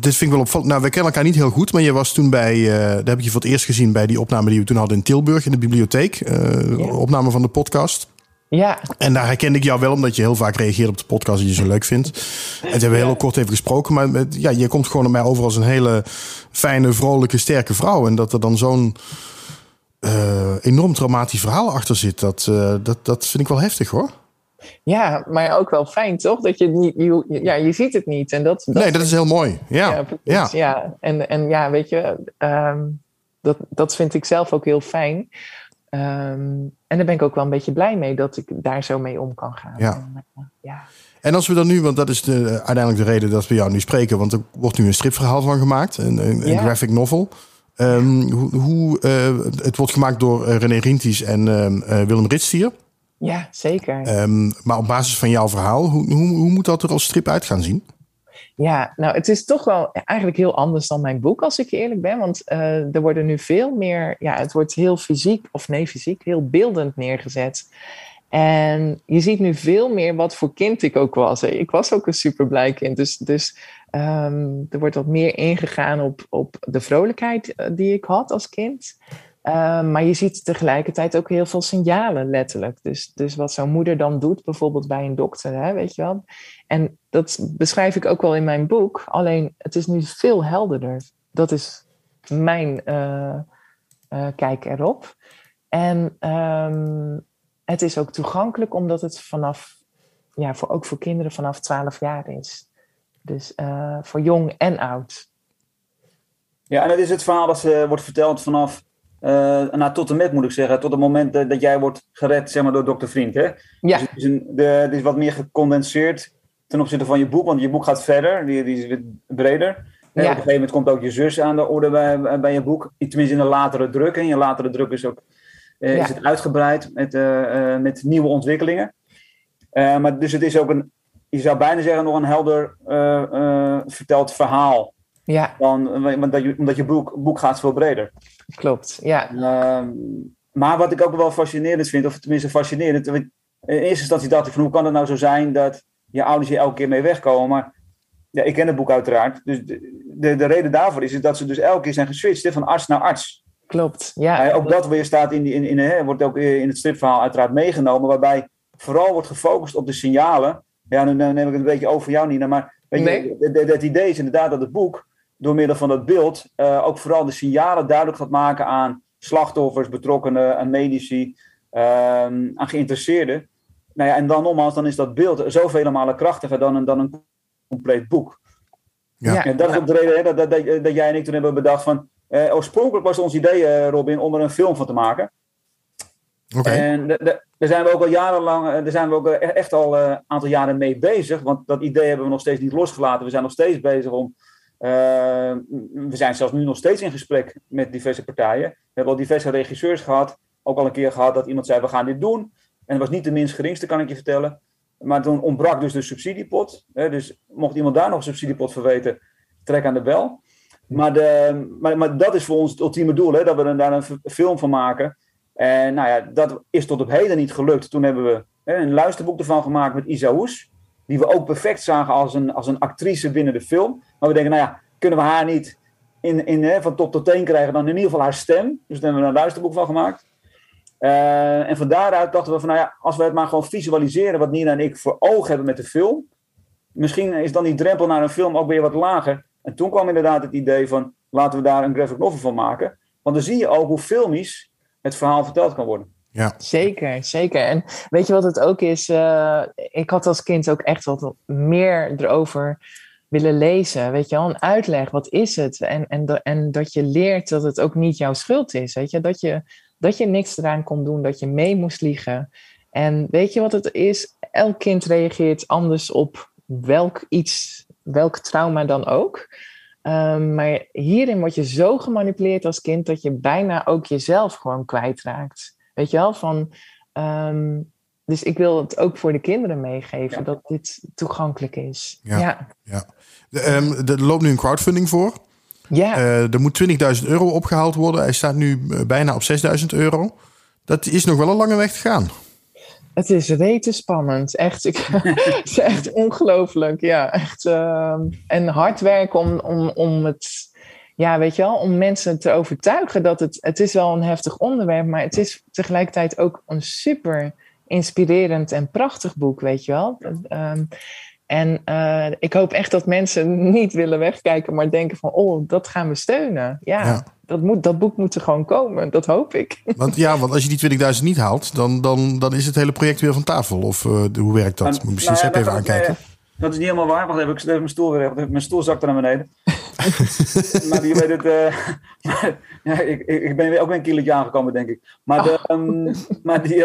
dit vind ik wel opvallend. Nou, we kennen elkaar niet heel goed, maar je was toen bij, uh, daar heb ik je voor het eerst gezien bij die opname die we toen hadden in Tilburg in de bibliotheek. Uh, Opname van de podcast. Ja. En daar herkende ik jou wel, omdat je heel vaak reageert op de podcast die je zo leuk vindt. En toen hebben we heel kort even gesproken. Maar met, ja, je komt gewoon op mij over als een hele fijne, vrolijke, sterke vrouw. En dat er dan zo'n uh, enorm traumatisch verhaal achter zit, dat, dat, dat vind ik wel heftig hoor. Ja, maar ook wel fijn, toch? Dat je niet, je, ja, je ziet het niet. En dat, dat nee, dat is heel mooi. Ja, ja, ja. En, en ja, weet je, um, dat, dat vind ik zelf ook heel fijn. Um, en daar ben ik ook wel een beetje blij mee dat ik daar zo mee om kan gaan. Ja. En, uh, ja. En als we dan nu, want dat is de, uiteindelijk de reden dat we jou nu spreken, want er wordt nu een stripverhaal van gemaakt, een, een, een graphic novel. Um, hoe, hoe uh, het wordt gemaakt door René Rinties en Willem Ritstier. Ja, zeker. Um, maar op basis van jouw verhaal, hoe, hoe, hoe moet dat er als strip uit gaan zien? Ja, nou, het is toch wel eigenlijk heel anders dan mijn boek, als ik eerlijk ben. Want uh, er worden nu veel meer, ja, het wordt heel fysiek, of nee, fysiek, heel beeldend neergezet. En je ziet nu veel meer wat voor kind ik ook was. Ik was ook een super blij kind. Dus, dus ehm, er wordt wat meer ingegaan op, op de vrolijkheid eh, die ik had als kind. Ehm, maar je ziet tegelijkertijd ook heel veel signalen, letterlijk. Dus, dus wat zo'n moeder dan doet, bijvoorbeeld bij een dokter, hè, weet je wel. En dat beschrijf ik ook wel in mijn boek. Alleen het is nu veel helderder. Dat is mijn uh, kijk erop. En um, het is ook toegankelijk omdat het vanaf, ja, voor, ook voor kinderen vanaf 12 jaar is. Dus uh, voor jong en oud. Ja, en dat is het verhaal dat uh, wordt verteld vanaf, uh, nou, tot en met moet ik zeggen, tot het moment dat jij wordt gered zeg maar, door dokter Vriend. Hè? Ja. Dus het is, een, de, het is wat meer gecondenseerd ten opzichte van je boek, want je boek gaat verder, die, die is breder. Ja. Op een gegeven moment komt ook je zus aan de orde bij, bij je boek, tenminste in een latere druk. En je latere druk is ook uh, ja. is het uitgebreid met, uh, met nieuwe ontwikkelingen. Maar dus het is ook een, je zou bijna zeggen, nog een helder verteld verhaal. Ja. Dan, omdat je, omdat je boek, boek gaat veel breder. Klopt, ja. Ehm, maar wat ik ook wel fascinerend vind, of tenminste fascinerend. In eerste instantie dacht ik van hoe kan het nou zo zijn dat je ouders hier elke keer mee wegkomen. Maar ja, ik ken het boek uiteraard. Dus de, de, de reden daarvoor is, is dat ze dus elke keer zijn geswitcht hè, van arts naar arts. Klopt, ja. Uh, ook dat weer staat in, in, in, in, wordt ook in het stripverhaal uiteraard meegenomen, waarbij vooral wordt gefocust op de signalen. Ja, nu neem ik het een beetje over jou, Nina, maar weet nee. je, het idee is inderdaad dat het boek, door middel van dat beeld, uh, ook vooral de signalen duidelijk gaat maken aan slachtoffers, betrokkenen, aan medici, uh, aan geïnteresseerden. Nou ja, en dan nogmaals, dan is dat beeld zoveel malen krachtiger dan een, dan een compleet boek. Ja. En dat is ook de reden hè, dat, dat, dat, dat jij en ik toen hebben bedacht van, uh, oorspronkelijk was ons idee, uh, Robin, om er een film van te maken. Okay. En daar zijn we ook al jarenlang, daar zijn we ook echt al een uh, aantal jaren mee bezig. Want dat idee hebben we nog steeds niet losgelaten. We zijn nog steeds bezig om. Uh, we zijn zelfs nu nog steeds in gesprek met diverse partijen. We hebben al diverse regisseurs gehad. Ook al een keer gehad dat iemand zei: we gaan dit doen. En dat was niet de minst geringste, kan ik je vertellen. Maar toen ontbrak dus de subsidiepot. Hè, dus mocht iemand daar nog een subsidiepot voor weten, trek aan de bel. Maar, de, maar, maar, dat is voor ons het ultieme doel, hè, dat we er daar een film van maken. En nou ja, dat is tot op heden niet gelukt. Toen hebben we hè, een luisterboek ervan gemaakt met Isa Hoes. Die we ook perfect zagen als een, als een actrice binnen de film. Maar we denken, nou ja, kunnen we haar niet in, in, hè, van top tot teen krijgen, dan in ieder geval haar stem. Dus daar hebben we een luisterboek van gemaakt. Uh, en van daaruit dachten we van, nou ja, als we het maar gewoon visualiseren wat Nina en ik voor ogen hebben met de film. Misschien is dan die drempel naar een film ook weer wat lager. En toen kwam inderdaad het idee van, laten we daar een graphic novel van maken. Want dan zie je ook hoe filmisch het verhaal verteld kan worden. Ja. Zeker, zeker. En weet je wat het ook is? Uh, ik had als kind ook echt wat meer erover willen lezen. Weet je wel, een uitleg. Wat is het? En, en, en dat je leert dat het ook niet jouw schuld is. Weet je, dat je, dat je niks eraan kon doen, dat je mee moest liegen. En weet je wat het is? Elk kind reageert anders op welk iets, welk trauma dan ook. Um, maar hierin word je zo gemanipuleerd als kind dat je bijna ook jezelf gewoon kwijtraakt. Weet je wel? Van, um, dus ik wil het ook voor de kinderen meegeven ja. dat dit toegankelijk is. Ja. ja. ja. De, um, er loopt nu een crowdfunding voor. Ja. Uh, er moet 20.000 euro opgehaald worden. Hij staat nu bijna op 6.000 euro. Dat is nog wel een lange weg te gaan. Het is rete spannend. Echt, ik, het is echt ongelooflijk. Ja, echt. Uh, en hard werken om, om, om het. Ja, weet je wel, om mensen te overtuigen dat het. Het is wel een heftig onderwerp, maar het is tegelijkertijd ook een super inspirerend en prachtig boek, weet je wel. Um, en uh, ik hoop echt dat mensen niet willen wegkijken, maar denken van, oh, dat gaan we steunen. Ja, Ja. Dat, moet, dat boek moet er gewoon komen, dat hoop ik. Want ja, want als je die 20.000 niet haalt, dan, dan, dan is het hele project weer van tafel. Of uh, hoe werkt dat? Moet misschien nou ja, even dat- aankijken. dat is niet helemaal waar. Wacht even, ik even mijn stoel weer. Mijn stoel zakte naar beneden. maar je weet het... eh, ja, ik, ik ben weer ook weer een kilootje aangekomen, denk ik. Maar, de, ehm, maar die...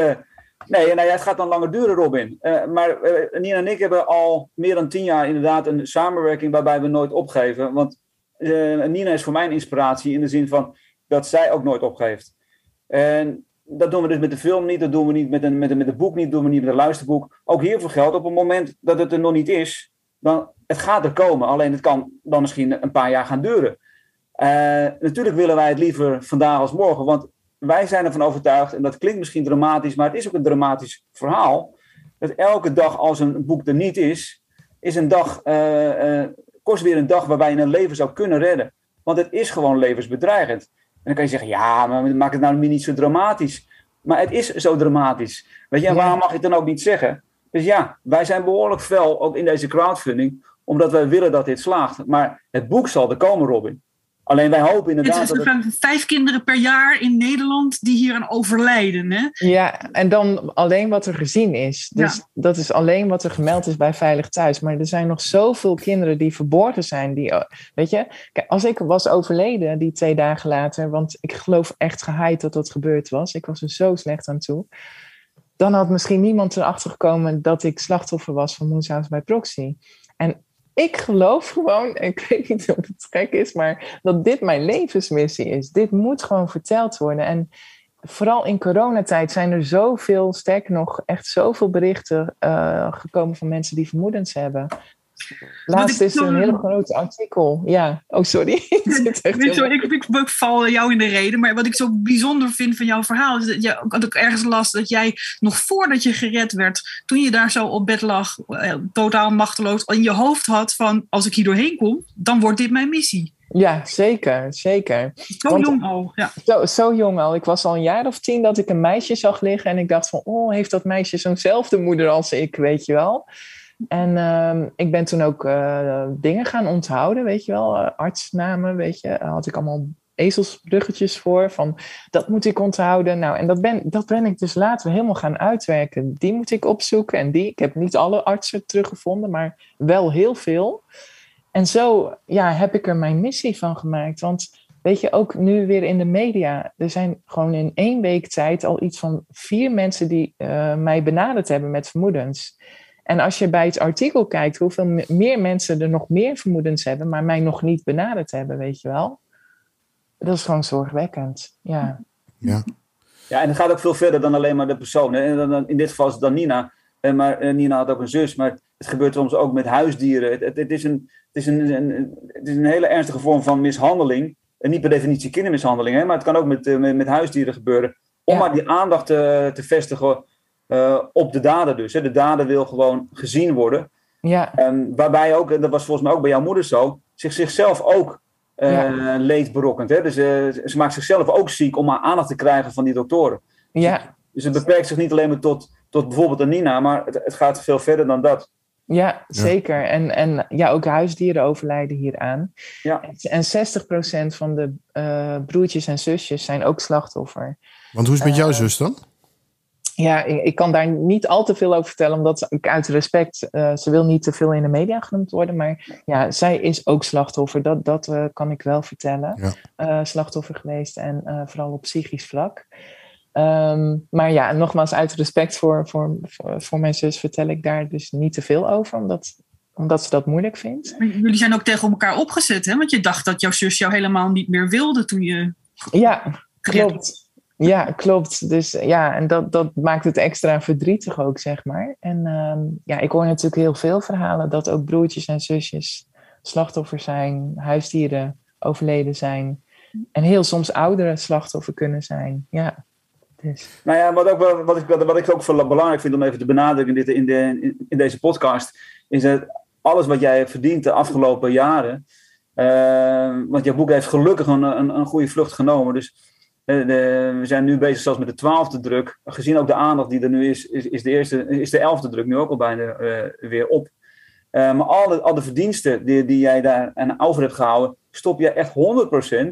nee, nou ja, het gaat dan langer duren, Robin. Eh, maar eh, Nina en ik hebben al meer dan tien jaar inderdaad een samenwerking waarbij we nooit opgeven. Want eh, Nina is voor mij een inspiratie in de zin van dat zij ook nooit opgeeft. En dat doen we dus met de film niet, dat doen we niet met een, met een, met een boek niet, dat doen we niet met een luisterboek. Ook hiervoor geldt, op het moment dat het er nog niet is, dan het gaat er komen. Alleen het kan dan misschien een paar jaar gaan duren. Natuurlijk willen wij het liever vandaag als morgen, want wij zijn ervan overtuigd, en dat klinkt misschien dramatisch, maar het is ook een dramatisch verhaal, dat elke dag als een boek er niet is, is een dag, uh, uh, kost weer een dag waarbij je een leven zou kunnen redden. Want het is gewoon levensbedreigend. En dan kan je zeggen, ja, maar maak het nou niet zo dramatisch. Maar het is zo dramatisch. Weet je, en waarom mag je het dan ook niet zeggen? Dus ja, wij zijn behoorlijk fel, ook in deze crowdfunding, omdat wij willen dat dit slaagt. Maar het boek zal er komen, Robin. Alleen wij hopen inderdaad. Het zijn het... vijf kinderen per jaar in Nederland die hier aan overlijden. Hè? Ja, en dan alleen wat er gezien is. Dus ja. dat is alleen wat er gemeld is bij Veilig Thuis. Maar er zijn nog zoveel kinderen die verborgen zijn. Die, weet je, kijk, als ik was overleden die twee dagen later, want ik geloof echt geheid dat dat gebeurd was. Ik was er zo slecht aan toe. Dan had misschien niemand erachter gekomen dat ik slachtoffer was van Moonshouse bij Proxy. En ik geloof gewoon, ik weet niet of het gek is, maar dat dit mijn levensmissie is. Dit moet gewoon verteld worden. En vooral in coronatijd zijn er zoveel, sterker nog, echt zoveel berichten uh, gekomen van mensen die vermoedens hebben. Laatst is er een heel groot artikel. Ja, oh sorry. ik, ik, ik, ik, val jou in de reden, maar wat ik zo bijzonder vind van jouw verhaal is dat, je, ik ergens las dat jij nog voordat je gered werd, toen je daar zo op bed lag, eh, totaal machteloos, in je hoofd had van als ik hier doorheen kom, dan wordt dit mijn missie. Ja, zeker, zeker. Zo Want, jong al, ja. Zo, zo jong al. Ik was al een jaar of tien dat ik een meisje zag liggen en ik dacht van, oh, heeft dat meisje zo'nzelfde moeder als ik, weet je wel. En uh, ik ben toen ook uh, dingen gaan onthouden, weet je wel, uh, artsnamen, weet je, had ik allemaal ezelsbruggetjes voor, van dat moet ik onthouden. Nou, en dat ben, dat ben ik dus later helemaal gaan uitwerken. Die moet ik opzoeken en die, ik heb niet alle artsen teruggevonden, maar wel heel veel. En zo ja, heb ik er mijn missie van gemaakt, want weet je, ook nu weer in de media, er zijn gewoon in één week tijd al iets van vier mensen die uh, mij benaderd hebben met vermoedens. En als je bij het artikel kijkt, hoeveel meer mensen er nog meer vermoedens hebben, maar mij nog niet benaderd hebben, weet je wel. Dat is gewoon zorgwekkend. Ja. Ja. Ja, en het gaat ook veel verder dan alleen maar de persoon. En in dit geval is het dan Nina. Maar Nina had ook een zus, maar het gebeurt soms ook met huisdieren. Het, het, het is, een, het, is een, een, het is een hele ernstige vorm van mishandeling. En niet per definitie kindermishandeling, hè, maar het kan ook met, met, met huisdieren gebeuren. Om maar die aandacht te, te vestigen uh, op de dader dus. Hè. De dader wil gewoon gezien worden. Ja. Um, waarbij ook, en dat was volgens mij ook bij jouw moeder zo, zich, zichzelf ook uh, ja. Hè. Dus uh, ze maakt zichzelf ook ziek om maar aandacht te krijgen van die doktoren. Ja. Dus het beperkt zich niet alleen maar tot, tot bijvoorbeeld een Nina, maar het, het gaat veel verder dan dat. Ja, zeker. En, en ja, ook huisdieren overlijden hieraan. Ja. En 60% van de uh, broertjes en zusjes zijn ook slachtoffer. Want hoe is het met jouw zus dan? Ja, ik, ik, kan daar niet al te veel over vertellen, omdat ik uit respect, uh, ze wil niet te veel in de media genoemd worden, maar ja, zij is ook slachtoffer, dat, dat uh, kan ik wel vertellen. Ja. Uh, slachtoffer geweest en vooral op psychisch vlak. Um, maar ja, nogmaals, uit respect voor, voor, voor, voor, mijn zus vertel ik daar dus niet te veel over, omdat, omdat ze dat moeilijk vindt. Jullie zijn ook tegen elkaar opgezet, hè? Want je dacht dat jouw zus jou helemaal niet meer wilde toen je. Ja, klopt. Ja, klopt. Dus ja, en dat, dat maakt het extra verdrietig ook, zeg maar. En um, ja, ik hoor natuurlijk heel veel verhalen dat ook broertjes en zusjes slachtoffer zijn, huisdieren overleden zijn. En heel soms ouderen slachtoffer kunnen zijn. Ja. Dus. Nou ja, wat, ook, wat, ik, wat ik ook belangrijk vind om even te benadrukken in, dit, in, de, in, deze podcast, is dat alles wat jij hebt verdiend de afgelopen jaren. Uh, want jouw boek heeft gelukkig een, een, een goede vlucht genomen. Dus de, we zijn nu bezig zelfs met de twaalfde druk. Gezien ook de aandacht die er nu is, is, is de, eerste, is de elfde druk nu ook al bijna uh, weer op. Uh, maar al de, al de verdiensten die, die jij daar aan over hebt gehouden, stop je echt 100%,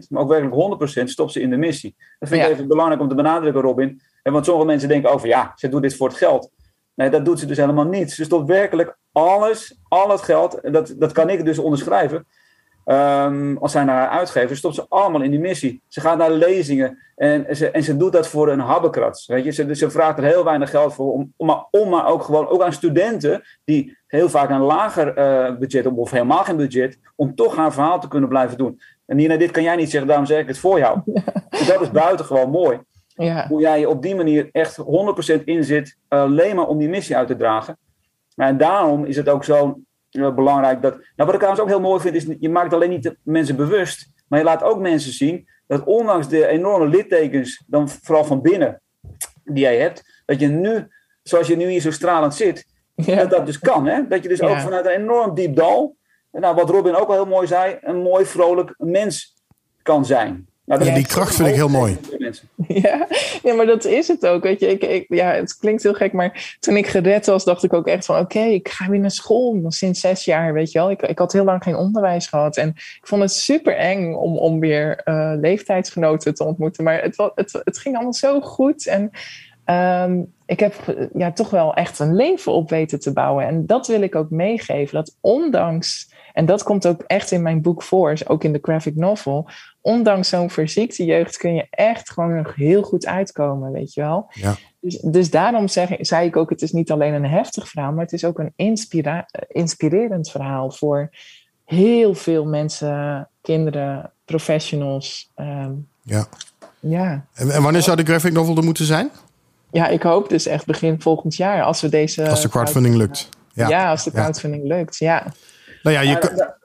maar ook werkelijk 100% stop ze in de missie. Dat vind ik even belangrijk om te benadrukken, Robin. En want sommige mensen denken over, ja, ze doet dit voor het geld. Nee, dat doet ze dus helemaal niet. Ze stopt werkelijk alles, al het geld, dat, dat kan ik dus onderschrijven, Um, als zij naar haar uitgever, stopt ze allemaal in die missie. Ze gaat naar lezingen en ze, en ze doet dat voor een habbekrats. Weet je? Ze, ze vraagt er heel weinig geld voor, om, om, maar, om maar ook gewoon ook aan studenten die heel vaak een lager uh, budget hebben of helemaal geen budget, om toch haar verhaal te kunnen blijven doen. En Nina, dit kan jij niet zeggen, daarom zeg ik het voor jou. Dus dat is buitengewoon mooi. Ja. Hoe jij op die manier echt 100% inzit, alleen maar om die missie uit te dragen. En daarom is het ook zo belangrijk dat. Nou, wat ik trouwens ook heel mooi vind, is je maakt alleen niet de mensen bewust, maar je laat ook mensen zien dat ondanks de enorme littekens, dan vooral van binnen, die jij hebt, dat je nu, zoals je nu hier zo stralend zit, Ja. dat dat dus kan. Hè? Dat je dus Ja. ook vanuit een enorm diep dal, nou, wat Robin ook al heel mooi zei, een mooi, vrolijk mens kan zijn. Nou, die kracht vind ik heel mooi. Ja, ja, maar dat is het ook. Weet je, ik, ik, ja, het klinkt heel gek, maar toen ik gered was, dacht ik ook echt van: oké, ik ga weer naar school. Sinds zes jaar, weet je wel. Ik, ik had heel lang geen onderwijs gehad. En ik vond het super eng om, om weer eh, leeftijdsgenoten te ontmoeten. Maar het, het, het ging allemaal zo goed. En ehm, ik heb ja, toch wel echt een leven op weten te bouwen. En dat wil ik ook meegeven. Dat ondanks, en dat komt ook echt in mijn boek voor, ook in de graphic novel ondanks zo'n verziekte jeugd kun je echt gewoon nog heel goed uitkomen, weet je wel. Ja. Dus, dus daarom zeg, zei ik ook, het is niet alleen een heftig verhaal, maar het is ook een inspira- inspirerend verhaal voor heel veel mensen, kinderen, professionals. ehm, Ja. ja. En, en wanneer zou de graphic novel er moeten zijn? ja, ik hoop dus echt begin volgend jaar, als we deze... Als de crowdfunding lukt. Ja, Ja. als de Ja. crowdfunding lukt, ja. Nou ja, je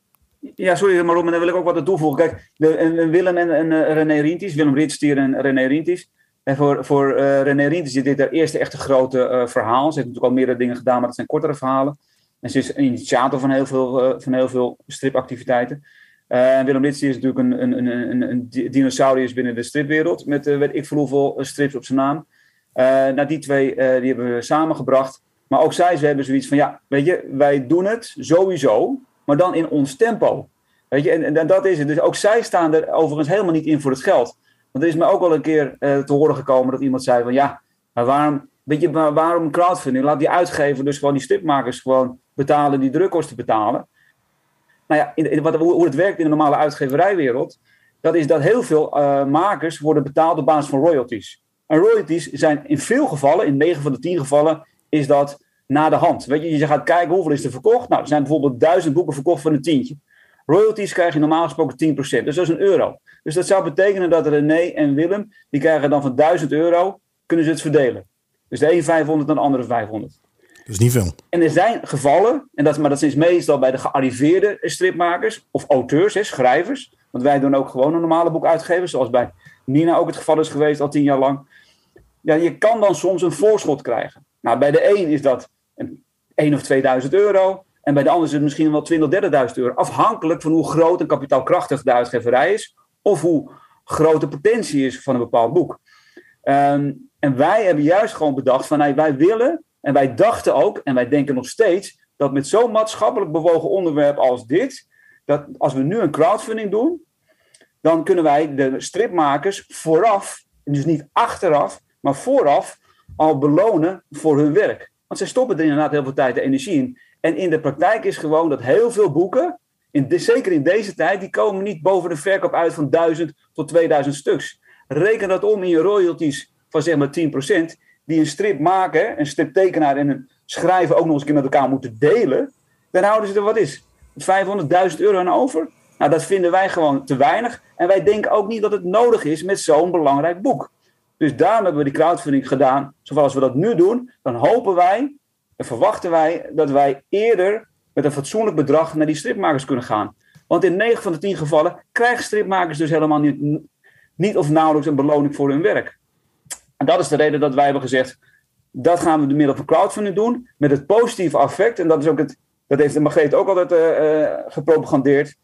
Ja, sorry, maar Robin, daar wil ik ook wat aan toevoegen. Kijk, de, Willem en, en eh, René Rienties, Willem Ritstier en René Rienties. En voor, voor eh, René Rienties is dit haar eerste echte grote eh, verhaal. Ze heeft natuurlijk al meerdere dingen gedaan, maar dat zijn kortere verhalen. En ze is initiator van heel veel, van heel veel stripactiviteiten. En Willem Ritstier is natuurlijk een, een, een, een, een di- dinosaurus binnen de stripwereld. Met weet ik veel hoeveel strips op zijn naam. Nou, die twee die hebben we samengebracht. Maar ook zij, ze hebben zoiets van, ja, weet je, wij doen het sowieso, maar dan in ons tempo. Weet je, en, en dat is het. Dus ook zij staan er overigens helemaal niet in voor het geld. Want er is me ook wel een keer eh, te horen gekomen dat iemand zei van, ja, maar waarom, weet je, maar waarom crowdfunding? Laat die uitgever dus gewoon die stripmakers gewoon betalen, die drukkosten betalen. Nou ja, in, wat, hoe, hoe het werkt in de normale uitgeverijwereld, dat is dat heel veel eh, makers worden betaald op basis van royalties. En royalties zijn in veel gevallen, in 9 van de 10 gevallen, is dat na de hand. Weet je, je gaat kijken hoeveel is er verkocht. Nou, er zijn bijvoorbeeld duizend boeken verkocht voor een tientje. Royalties krijg je normaal gesproken 10%, dus dat is een euro. Dus dat zou betekenen dat René en Willem, die krijgen dan van 1000 euro, kunnen ze het verdelen. Dus de een 500 en de andere 500. dus niet veel. En er zijn gevallen, en dat, maar dat is meestal bij de gearriveerde stripmakers of auteurs, hè, schrijvers. Want wij doen ook gewoon een normale boek uitgeven, zoals bij Nina ook het geval is geweest al tien jaar lang. Ja, je kan dan soms een voorschot krijgen. Nou, bij de een is dat 1 of 2000 euro. En bij de ander is het misschien wel 20, 30.000 euro. Afhankelijk van hoe groot en kapitaalkrachtig de uitgeverij is. Of hoe groot de potentie is van een bepaald boek. Ehm, en wij hebben juist gewoon bedacht van wij willen, en wij dachten ook, en wij denken nog steeds, dat met zo'n maatschappelijk bewogen onderwerp als dit, dat als we nu een crowdfunding doen, dan kunnen wij de stripmakers vooraf, dus niet achteraf, maar vooraf al belonen voor hun werk. Want zij stoppen er inderdaad heel veel tijd en energie in. En in de praktijk is gewoon dat heel veel boeken, in zeker in deze tijd, die komen niet boven de verkoop uit van 1000 tot 2000 stuks. Reken dat om in je royalties van zeg maar 10%, die een strip maken, een striptekenaar en een schrijver ook nog eens een keer met elkaar moeten delen, dan houden ze er wat is. 500.000 euro aan over? Nou, dat vinden wij gewoon te weinig. En wij denken ook niet dat het nodig is met zo'n belangrijk boek. Dus daarom hebben we die crowdfunding gedaan. Zoals we dat nu doen, dan hopen wij en verwachten wij dat wij eerder met een fatsoenlijk bedrag naar die stripmakers kunnen gaan. Want in 9 van de 10 gevallen krijgen stripmakers dus helemaal niet, niet of nauwelijks een beloning voor hun werk. En dat is de reden dat wij hebben gezegd, dat gaan we door middel van crowdfunding doen, met het positieve effect. En dat is ook het, dat heeft de Margreet ook altijd uh, gepropagandeerd.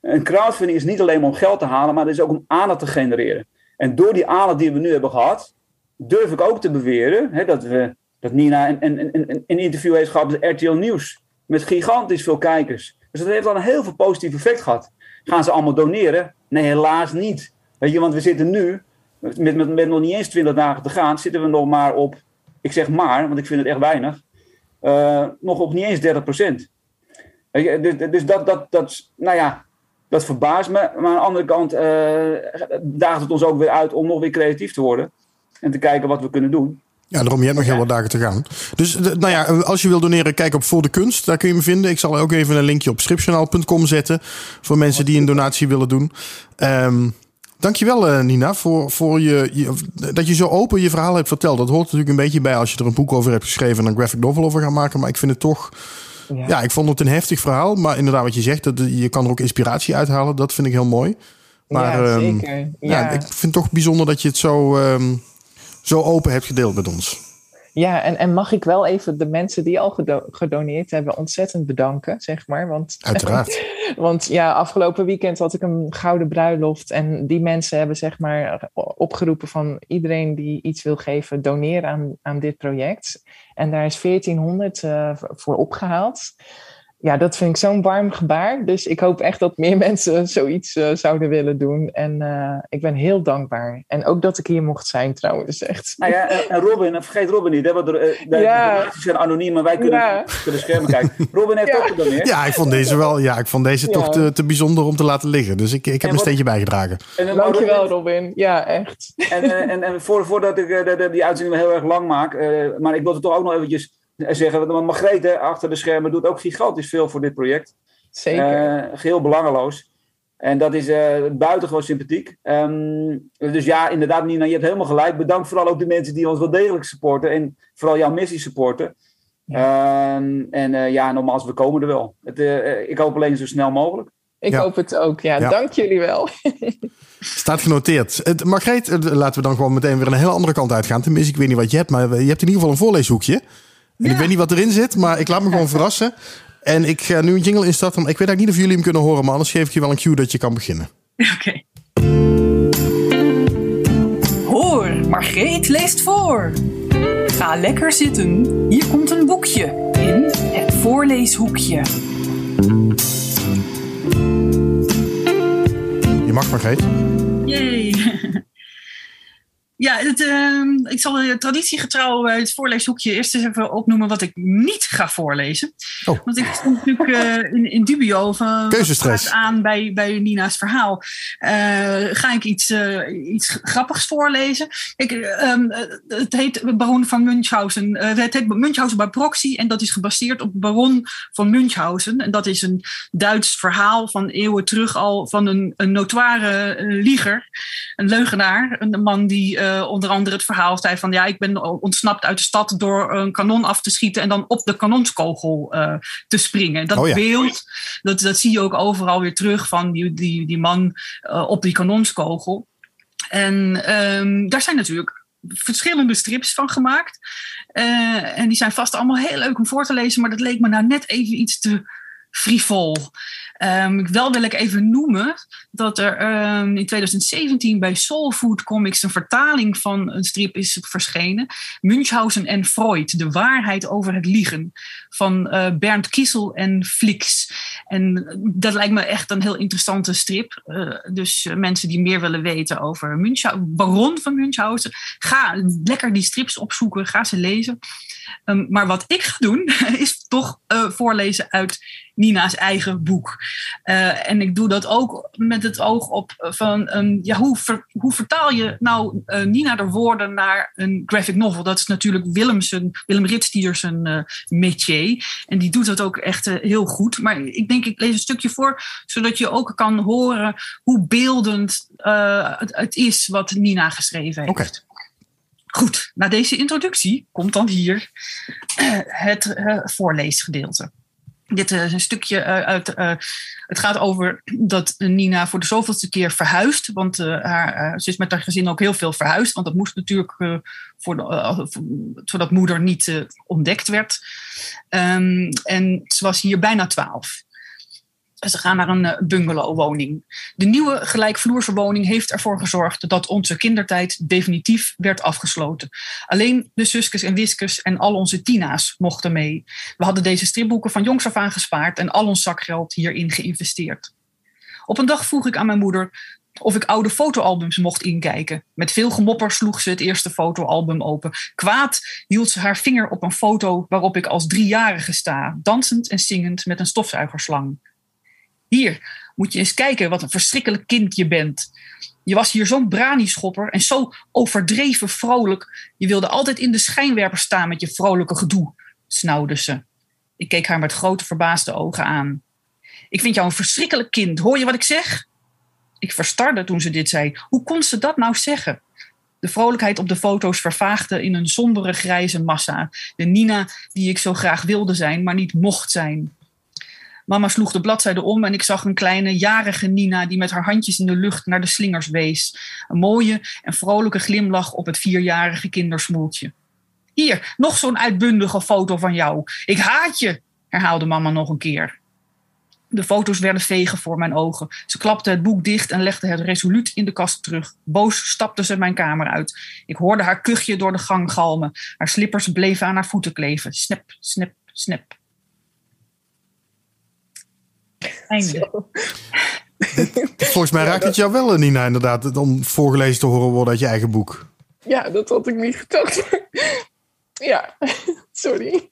Een crowdfunding is niet alleen om geld te halen, maar het is ook om aandacht te genereren. En door die aandacht die we nu hebben gehad, durf ik ook te beweren hè, dat, we, dat Nina een, een, een, een interview heeft gehad met RTL Nieuws. Met gigantisch veel kijkers. Dus dat heeft al een heel veel positief effect gehad. Gaan ze allemaal doneren? Nee, helaas niet. Weet je, want we zitten nu, met, met, met nog niet eens 20 dagen te gaan, zitten we nog maar op, ik zeg maar, want ik vind het echt weinig, uh, nog op niet eens 30 procent. Dus, dus dat, dat, dat, nou ja, dat verbaast me. Maar aan de andere kant uh, daagt het ons ook weer uit om nog weer creatief te worden. En te kijken wat we kunnen doen. Ja, daarom, je hebt nog heel wat dagen te gaan. Dus nou ja, als je wil doneren, kijk op Voor de Kunst. Daar kun je me vinden. Ik zal ook even een linkje op stripjournaal.com zetten. Voor mensen die een donatie willen doen. Um, dankjewel Nina, voor, voor je, je, dat je zo open je verhaal hebt verteld. Dat hoort natuurlijk een beetje bij als je er een boek over hebt geschreven... en een graphic novel over gaat maken. Maar ik vind het toch... Ja. ja. ik vond het een heftig verhaal. Maar inderdaad wat je zegt, dat, je kan er ook inspiratie uithalen. Dat vind ik heel mooi. Maar ja, ehm, zeker. ja, Ja. ik vind het toch bijzonder dat je het zo, ehm, zo open hebt gedeeld met ons. Ja, en, en mag ik wel even de mensen die al gedo- gedoneerd hebben ontzettend bedanken, zeg maar. Want, Uiteraard. want ja, afgelopen weekend had ik een gouden bruiloft. En die mensen hebben zeg maar opgeroepen van iedereen die iets wil geven, doneer aan, aan dit project. En daar is 1400 eh, voor opgehaald. Ja, dat vind ik zo'n warm gebaar. Dus ik hoop echt dat meer mensen zoiets eh, zouden willen doen. En eh, ik ben heel dankbaar. En ook dat ik hier mocht zijn trouwens, echt. Nou ja, en en Robin, en vergeet Robin niet, hè, want de, de, Ja. de donaties zijn anoniem, maar wij kunnen Ja. de schermen kijken. Robin heeft Ja. ook gedoneerd. Ja, ik vond deze wel. Ja, ik vond deze Ja. toch te, te bijzonder om te laten liggen. Dus ik, ik heb En een steentje bijgedragen. En, eh, Dankjewel, Robin. Ja, echt. En, eh, en, en voor, voordat ik eh, de, de- die uitzending heel erg lang maak, eh, maar ik wil het toch ook nog eventjes zeggen, want Margreet hè, achter de schermen doet ook gigantisch veel voor dit project. Zeker. Eh, geheel belangeloos. En dat is eh buitengewoon sympathiek. Ehm, dus ja, inderdaad, Nina, je hebt helemaal gelijk. Bedankt vooral ook de mensen die ons wel degelijk supporten. En vooral jouw missie supporten. Ehm, en eh, ja, nogmaals, we komen er wel. Het, eh, ik hoop alleen zo snel mogelijk. Ik Ja. hoop het ook. Ja, Ja. dank jullie wel. Staat genoteerd. Het, Margreet, laten we dan gewoon meteen weer een hele andere kant uitgaan. Tenminste, ik weet niet wat je hebt, maar je hebt in ieder geval een voorleeshoekje. En ik weet niet wat erin zit, maar ik laat me gewoon verrassen. En ik ga nu een jingle instarten. Ik weet eigenlijk niet of jullie hem kunnen horen, maar anders geef ik je wel een cue dat je kan beginnen. Oké. Hoor, Margreet leest voor. Ga lekker zitten. Hier komt een boekje in het voorleeshoekje. Je mag, Margreet. Yay. Ja, het, ehm, ik zal traditiegetrouw uh, het voorleeshoekje eerst eens even opnoemen wat ik niet ga voorlezen. Oh. Want ik stond natuurlijk uh, in, in dubio van Keuzestress. aan bij, bij Nina's verhaal. Uh, ga ik iets, iets grappigs voorlezen? Ik, um, het heet Baron van Münchhausen. het heet Münchhausen bij proxy en dat is gebaseerd op Baron van Münchhausen. En dat is een Duits verhaal van eeuwen terug al van een, een notoire lieger, een leugenaar, een man die uh, onder andere het verhaal zei van ja, ik ben ontsnapt uit de stad door een kanon af te schieten en dan op de kanonskogel uh, te springen. Dat oh ja. beeld, dat, dat zie je ook overal weer terug van die, die, die man uh, op die kanonskogel. En um, daar zijn natuurlijk verschillende strips van gemaakt. En die zijn vast allemaal heel leuk om voor te lezen, maar dat leek me nou net even iets te frivol. Um, wel wil ik even noemen dat er um, in 2017 bij Soul Food Comics een vertaling van een strip is verschenen. Münchhausen en Freud, de waarheid over het liegen. Van uh, Bernd Kiesel en Flix. En dat lijkt me echt een heel interessante strip. Uh, dus mensen die meer willen weten over Münchhausen, Baron van Münchhausen. Ga lekker die strips opzoeken, ga ze lezen. Um, maar wat ik ga doen, is toch uh, voorlezen uit Nina's eigen boek. Uh, en ik doe dat ook met het oog op van um, ja, hoe, hoe vertaal je nou Nina de woorden naar een graphic novel? Dat is natuurlijk Willemsen, Willem Ritstiers een uh, métier. En die doet dat ook echt heel goed. Maar ik denk, ik lees een stukje voor, zodat je ook kan horen hoe beeldend het, het, is wat Nina geschreven heeft. Okay. Goed, na deze introductie komt dan hier uh, het uh, voorleesgedeelte. Dit is een stukje uh, uit. het gaat over dat Nina voor de zoveelste keer verhuist. Want haar, ze is met haar gezin ook heel veel verhuisd. Want dat moest natuurlijk voor de, zodat moeder niet ontdekt werd. Um, en ze was hier bijna twaalf. Ze gaan naar een bungalowwoning. De nieuwe gelijkvloerse woning heeft ervoor gezorgd dat onze kindertijd definitief werd afgesloten. Alleen de zuskes en wiskes en al onze tina's mochten mee. We hadden deze stripboeken van jongs af aan gespaard en al ons zakgeld hierin geïnvesteerd. Op een dag vroeg ik aan mijn moeder of ik oude fotoalbums mocht inkijken. Met veel gemopper sloeg ze het eerste fotoalbum open. Kwaad hield ze haar vinger op een foto waarop ik als driejarige sta, dansend en zingend met een stofzuigerslang. Hier, moet je eens kijken wat een verschrikkelijk kind je bent. Je was hier zo'n branischopper en zo overdreven vrolijk. Je wilde altijd in de schijnwerper staan met je vrolijke gedoe, snauwde ze. Ik keek haar met grote verbaasde ogen aan. Ik vind jou een verschrikkelijk kind, hoor je wat ik zeg? Ik verstarde toen ze dit zei. Hoe kon ze dat nou zeggen? De vrolijkheid op de foto's vervaagde in een sombere grijze massa. De Nina die ik zo graag wilde zijn, maar niet mocht zijn. Mama sloeg de bladzijde om en ik zag een kleine jarige Nina die met haar handjes in de lucht naar de slingers wees. Een mooie en vrolijke glimlach op het vierjarige kindersmoeltje. Hier, nog zo'n uitbundige foto van jou. Ik haat je, herhaalde mama nog een keer. De foto's werden vegen voor mijn ogen. Ze klapte het boek dicht en legde het resoluut in de kast terug. Boos stapte ze mijn kamer uit. Ik hoorde haar kuchje door de gang galmen. Haar slippers bleven aan haar voeten kleven. Snap, snap, snap. Volgens mij raakt het jou wel, Nina, inderdaad, om voorgelezen te horen worden uit je eigen boek. Ja, dat had ik niet gedacht. ja, sorry.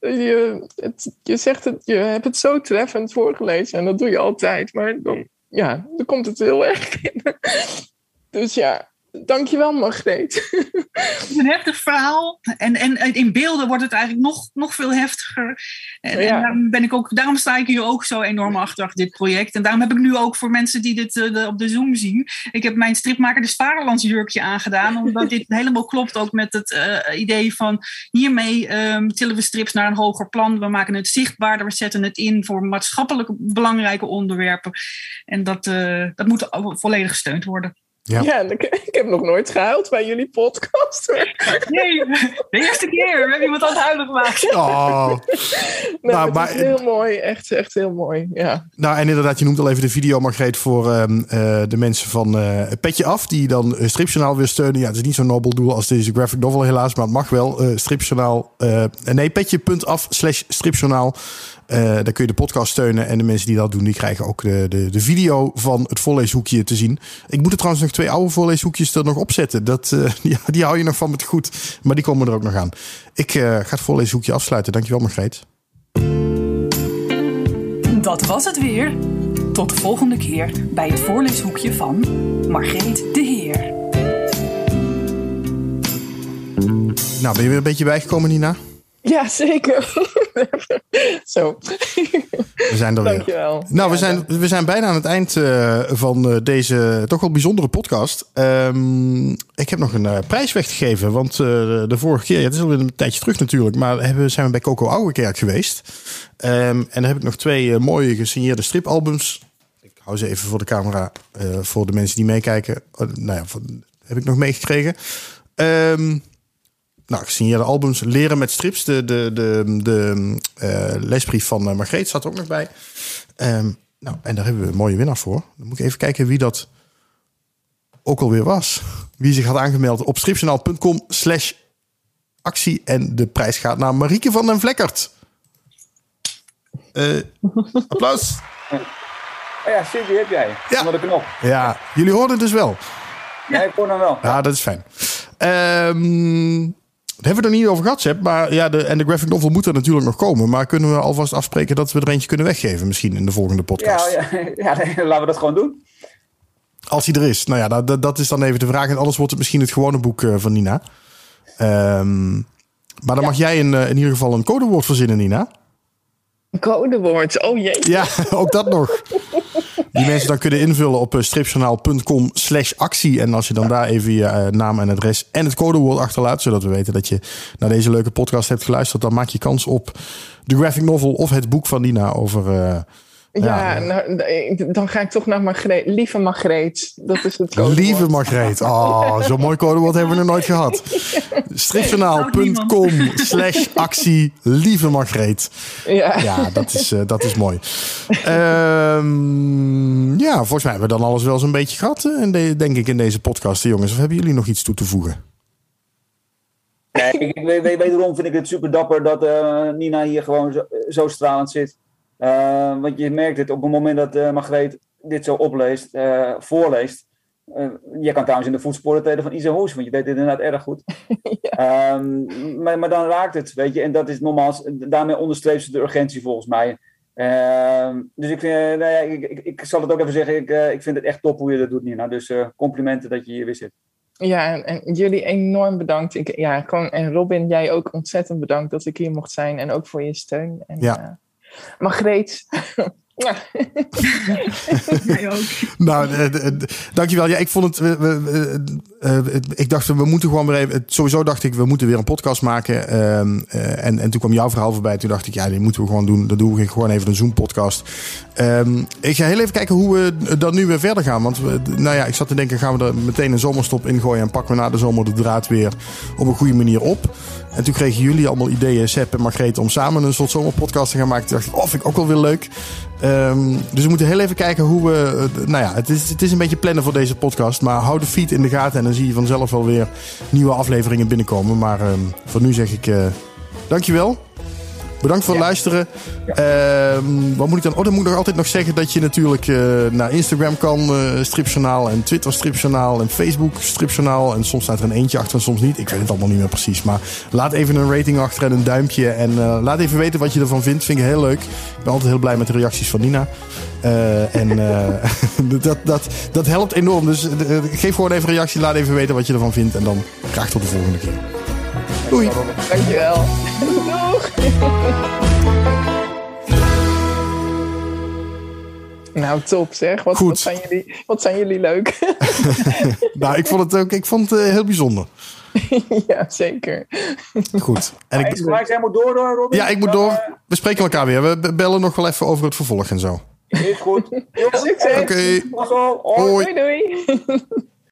Je, het, je zegt het, je hebt het zo treffend voorgelezen en dat doe je altijd, maar dan, ja, dan komt het heel erg binnen. Dus ja, Dankjewel, Margreet. Het is een heftig verhaal. En, en in beelden wordt het eigenlijk nog, nog veel heftiger. En, en daarom, ben ik ook, daarom sta ik hier ook zo enorm achter dit project. En daarom heb ik nu ook voor mensen die dit uh, op de Zoom zien. Ik heb mijn stripmaker de Sparenlandsjurkje aangedaan. Omdat dit helemaal klopt ook met het uh, idee van... hiermee um, tillen we strips naar een hoger plan. We maken het zichtbaarder. We zetten het in voor maatschappelijk belangrijke onderwerpen. En dat, uh, dat moet volledig gesteund worden. Ja, ja ik, ik, heb nog nooit gehuild bij jullie podcast. Nee, de eerste keer. We hebben iemand aan het huilen gemaakt. Oh. nee, nou, maar, is heel mooi. Echt, echt heel mooi. Ja. Nou, en inderdaad, je noemt al even de video, Margreet, voor uh, uh, de mensen van uh, Petje Af. Die dan Stripjournaal weer steunen. Ja, het is niet zo'n nobel doel als deze graphic novel helaas. Maar het mag wel. Stripjournaal. nee, petje.af slash stripjournaal. Uh, daar kun je de podcast steunen. En de mensen die dat doen, die krijgen ook de, de, de video van het voorleeshoekje te zien. Ik moet er trouwens nog twee oude voorleeshoekjes er nog opzetten. Dat, uh, die, die hou je nog van met goed. Maar die komen er ook nog aan. Ik uh, ga het voorleeshoekje afsluiten. Dankjewel, Margreet. Dat was het weer. Tot de volgende keer bij het voorleeshoekje van Margreet de Heer. Nou, ben je weer een beetje bijgekomen, Nina? Ja, zeker. Zo. We zijn er weer. Dankjewel. Nou, we, zijn, we zijn bijna aan het eind uh, van deze toch wel bijzondere podcast. Um, ik heb nog een uh, prijs weggegeven. Want uh, de vorige keer, ja, het is alweer een tijdje terug natuurlijk, maar hebben, zijn we bij Coco Ouwekerk geweest. Um, en dan heb ik nog twee mooie gesigneerde stripalbums. Ik hou ze even voor de camera, voor de mensen die meekijken. nou ja, van, heb ik nog meegekregen. Um, nou, gesigneerde albums. Leren met strips. De, de, de, de uh, lesbrief van uh, Margreet zat er ook nog bij. Um, nou, en daar hebben we een mooie winnaar voor. Dan moet ik even kijken wie dat ook alweer was. Wie zich had aangemeld op stripjournaal.com slash actie. En de prijs gaat naar Marieke van den Vlekkert. Uh, applaus. Oh ja, die heb jij. Ja. Onder de knop. Ja, jullie hoorden het dus wel. Ja, ik hoor hem wel. Ja, dat is fijn. Um, daar hebben we het er niet over gehad, Seb. Maar ja, de, en de graphic novel moet er natuurlijk nog komen. Maar kunnen we alvast afspreken dat we er eentje kunnen weggeven misschien in de volgende podcast? Ja, ja, ja laten we dat gewoon doen. Als hij er is. Nou ja, dat, dat is dan even de vraag. En anders wordt het misschien het gewone boek uh, van Nina. Um, maar dan ja. mag jij in, uh, in ieder geval een codewoord verzinnen, Nina. Een codewoord, oh jee. Ja, ook dat nog. Die mensen dan kunnen invullen op stripjournaal.com slash actie. En als je dan daar even je uh, naam en adres en het codewoord achterlaat... zodat we weten dat je naar deze leuke podcast hebt geluisterd... dan maak je kans op de graphic novel of het boek van Nina over... Ja, ja nou, dan ga ik toch naar Margreet. Lieve Margreet, dat is het codewoord. Lieve Margreet, oh, zo'n mooi codewoord hebben we nog nooit gehad. Stripjournaal.com slash actie, lieve Margreet. Ja, ja dat, is, uh, dat is mooi. um, ja, volgens mij hebben we dan alles wel zo'n beetje gehad, in de, denk ik, in deze podcast, jongens. Of hebben jullie nog iets toe te voegen? Nee, ik, wederom vind ik het super dapper dat uh, Nina hier gewoon zo, zo stralend zit. Uh, want je merkt het op het moment dat uh, Margreet dit zo opleest, uh, voorleest. je kan trouwens in de voetsporen treden van Isa Hoes, want je deed dit inderdaad erg goed. ja. um, maar, maar, dan raakt het, weet je. En dat is nogmaals, daarmee onderstreept ze de urgentie volgens mij. Ehm, dus ik, vind, nou ja, ik, ik, ik, zal het ook even zeggen, ik, ik vind het echt top hoe je dat doet, Nina. Dus complimenten dat je hier weer zit. Ja, en, en, jullie enorm bedankt. Ik, ja, gewoon, en Robin, jij ook ontzettend bedankt dat ik hier mocht zijn. En ook voor je steun. En, ja. Margreet, Ja. Nou, eh, eh, dankjewel. Ja, ik vond het. we- we- eh, eh, ik dacht, we moeten gewoon weer even. Sowieso dacht ik, we moeten weer een podcast maken. Ehm, eh, en, en toen kwam jouw verhaal voorbij. Toen dacht ik, ja, die moeten we gewoon doen. Dan doen we gewoon even een Zoom-podcast. Ehm, ik ga heel even kijken hoe we dan nu weer verder gaan. Want nou ja, ik zat te denken, gaan we er meteen een zomerstop in gooien en pakken we na de zomer de draad weer op een goede manier op. En toen kregen jullie allemaal ideeën, Sepp en Margreet, om samen een soort zomerpodcast te gaan maken. Toen dacht ik, oh, vind ik ook wel weer leuk. Ehm, dus we moeten heel even kijken hoe we. eh, nou ja, het is, het is een beetje plannen voor deze podcast. Maar hou de feed in de gaten en dan zie je vanzelf wel weer nieuwe afleveringen binnenkomen. Maar ehm, voor nu zeg ik eh, dankjewel. Bedankt voor het luisteren. Ehm, wat moet ik dan? Oh, dan moet ik nog altijd nog zeggen dat je natuurlijk eh, naar Instagram kan, eh Stripjournaal. En Twitter Stripjournaal. En Facebook Stripjournaal. En soms staat er een eentje achter en soms niet. Ik weet het allemaal niet meer precies. Maar laat even een rating achter en een duimpje. En eh, laat even weten wat je ervan vindt. Vind ik heel leuk. Ik ben altijd heel blij met de reacties van Nina. En dat, dat, dat helpt enorm. Dus geef gewoon even een reactie. Laat even weten wat je ervan vindt. En dan graag tot de volgende keer. Doei. Dankjewel. Doeg. Nou, top zeg. Wat, Goed. wat, zijn, jullie, wat zijn jullie leuk. Nou, ik vond het ook ik vond het, eh, heel bijzonder. ja, zeker. Goed. En ik, Maar jij moet door, door Robin. Ja, ik moet door. eh, We spreken elkaar weer. We bellen nog wel even over het vervolg en zo. is goed. Succes. Oké. Hoi. Hoi. Doei doei.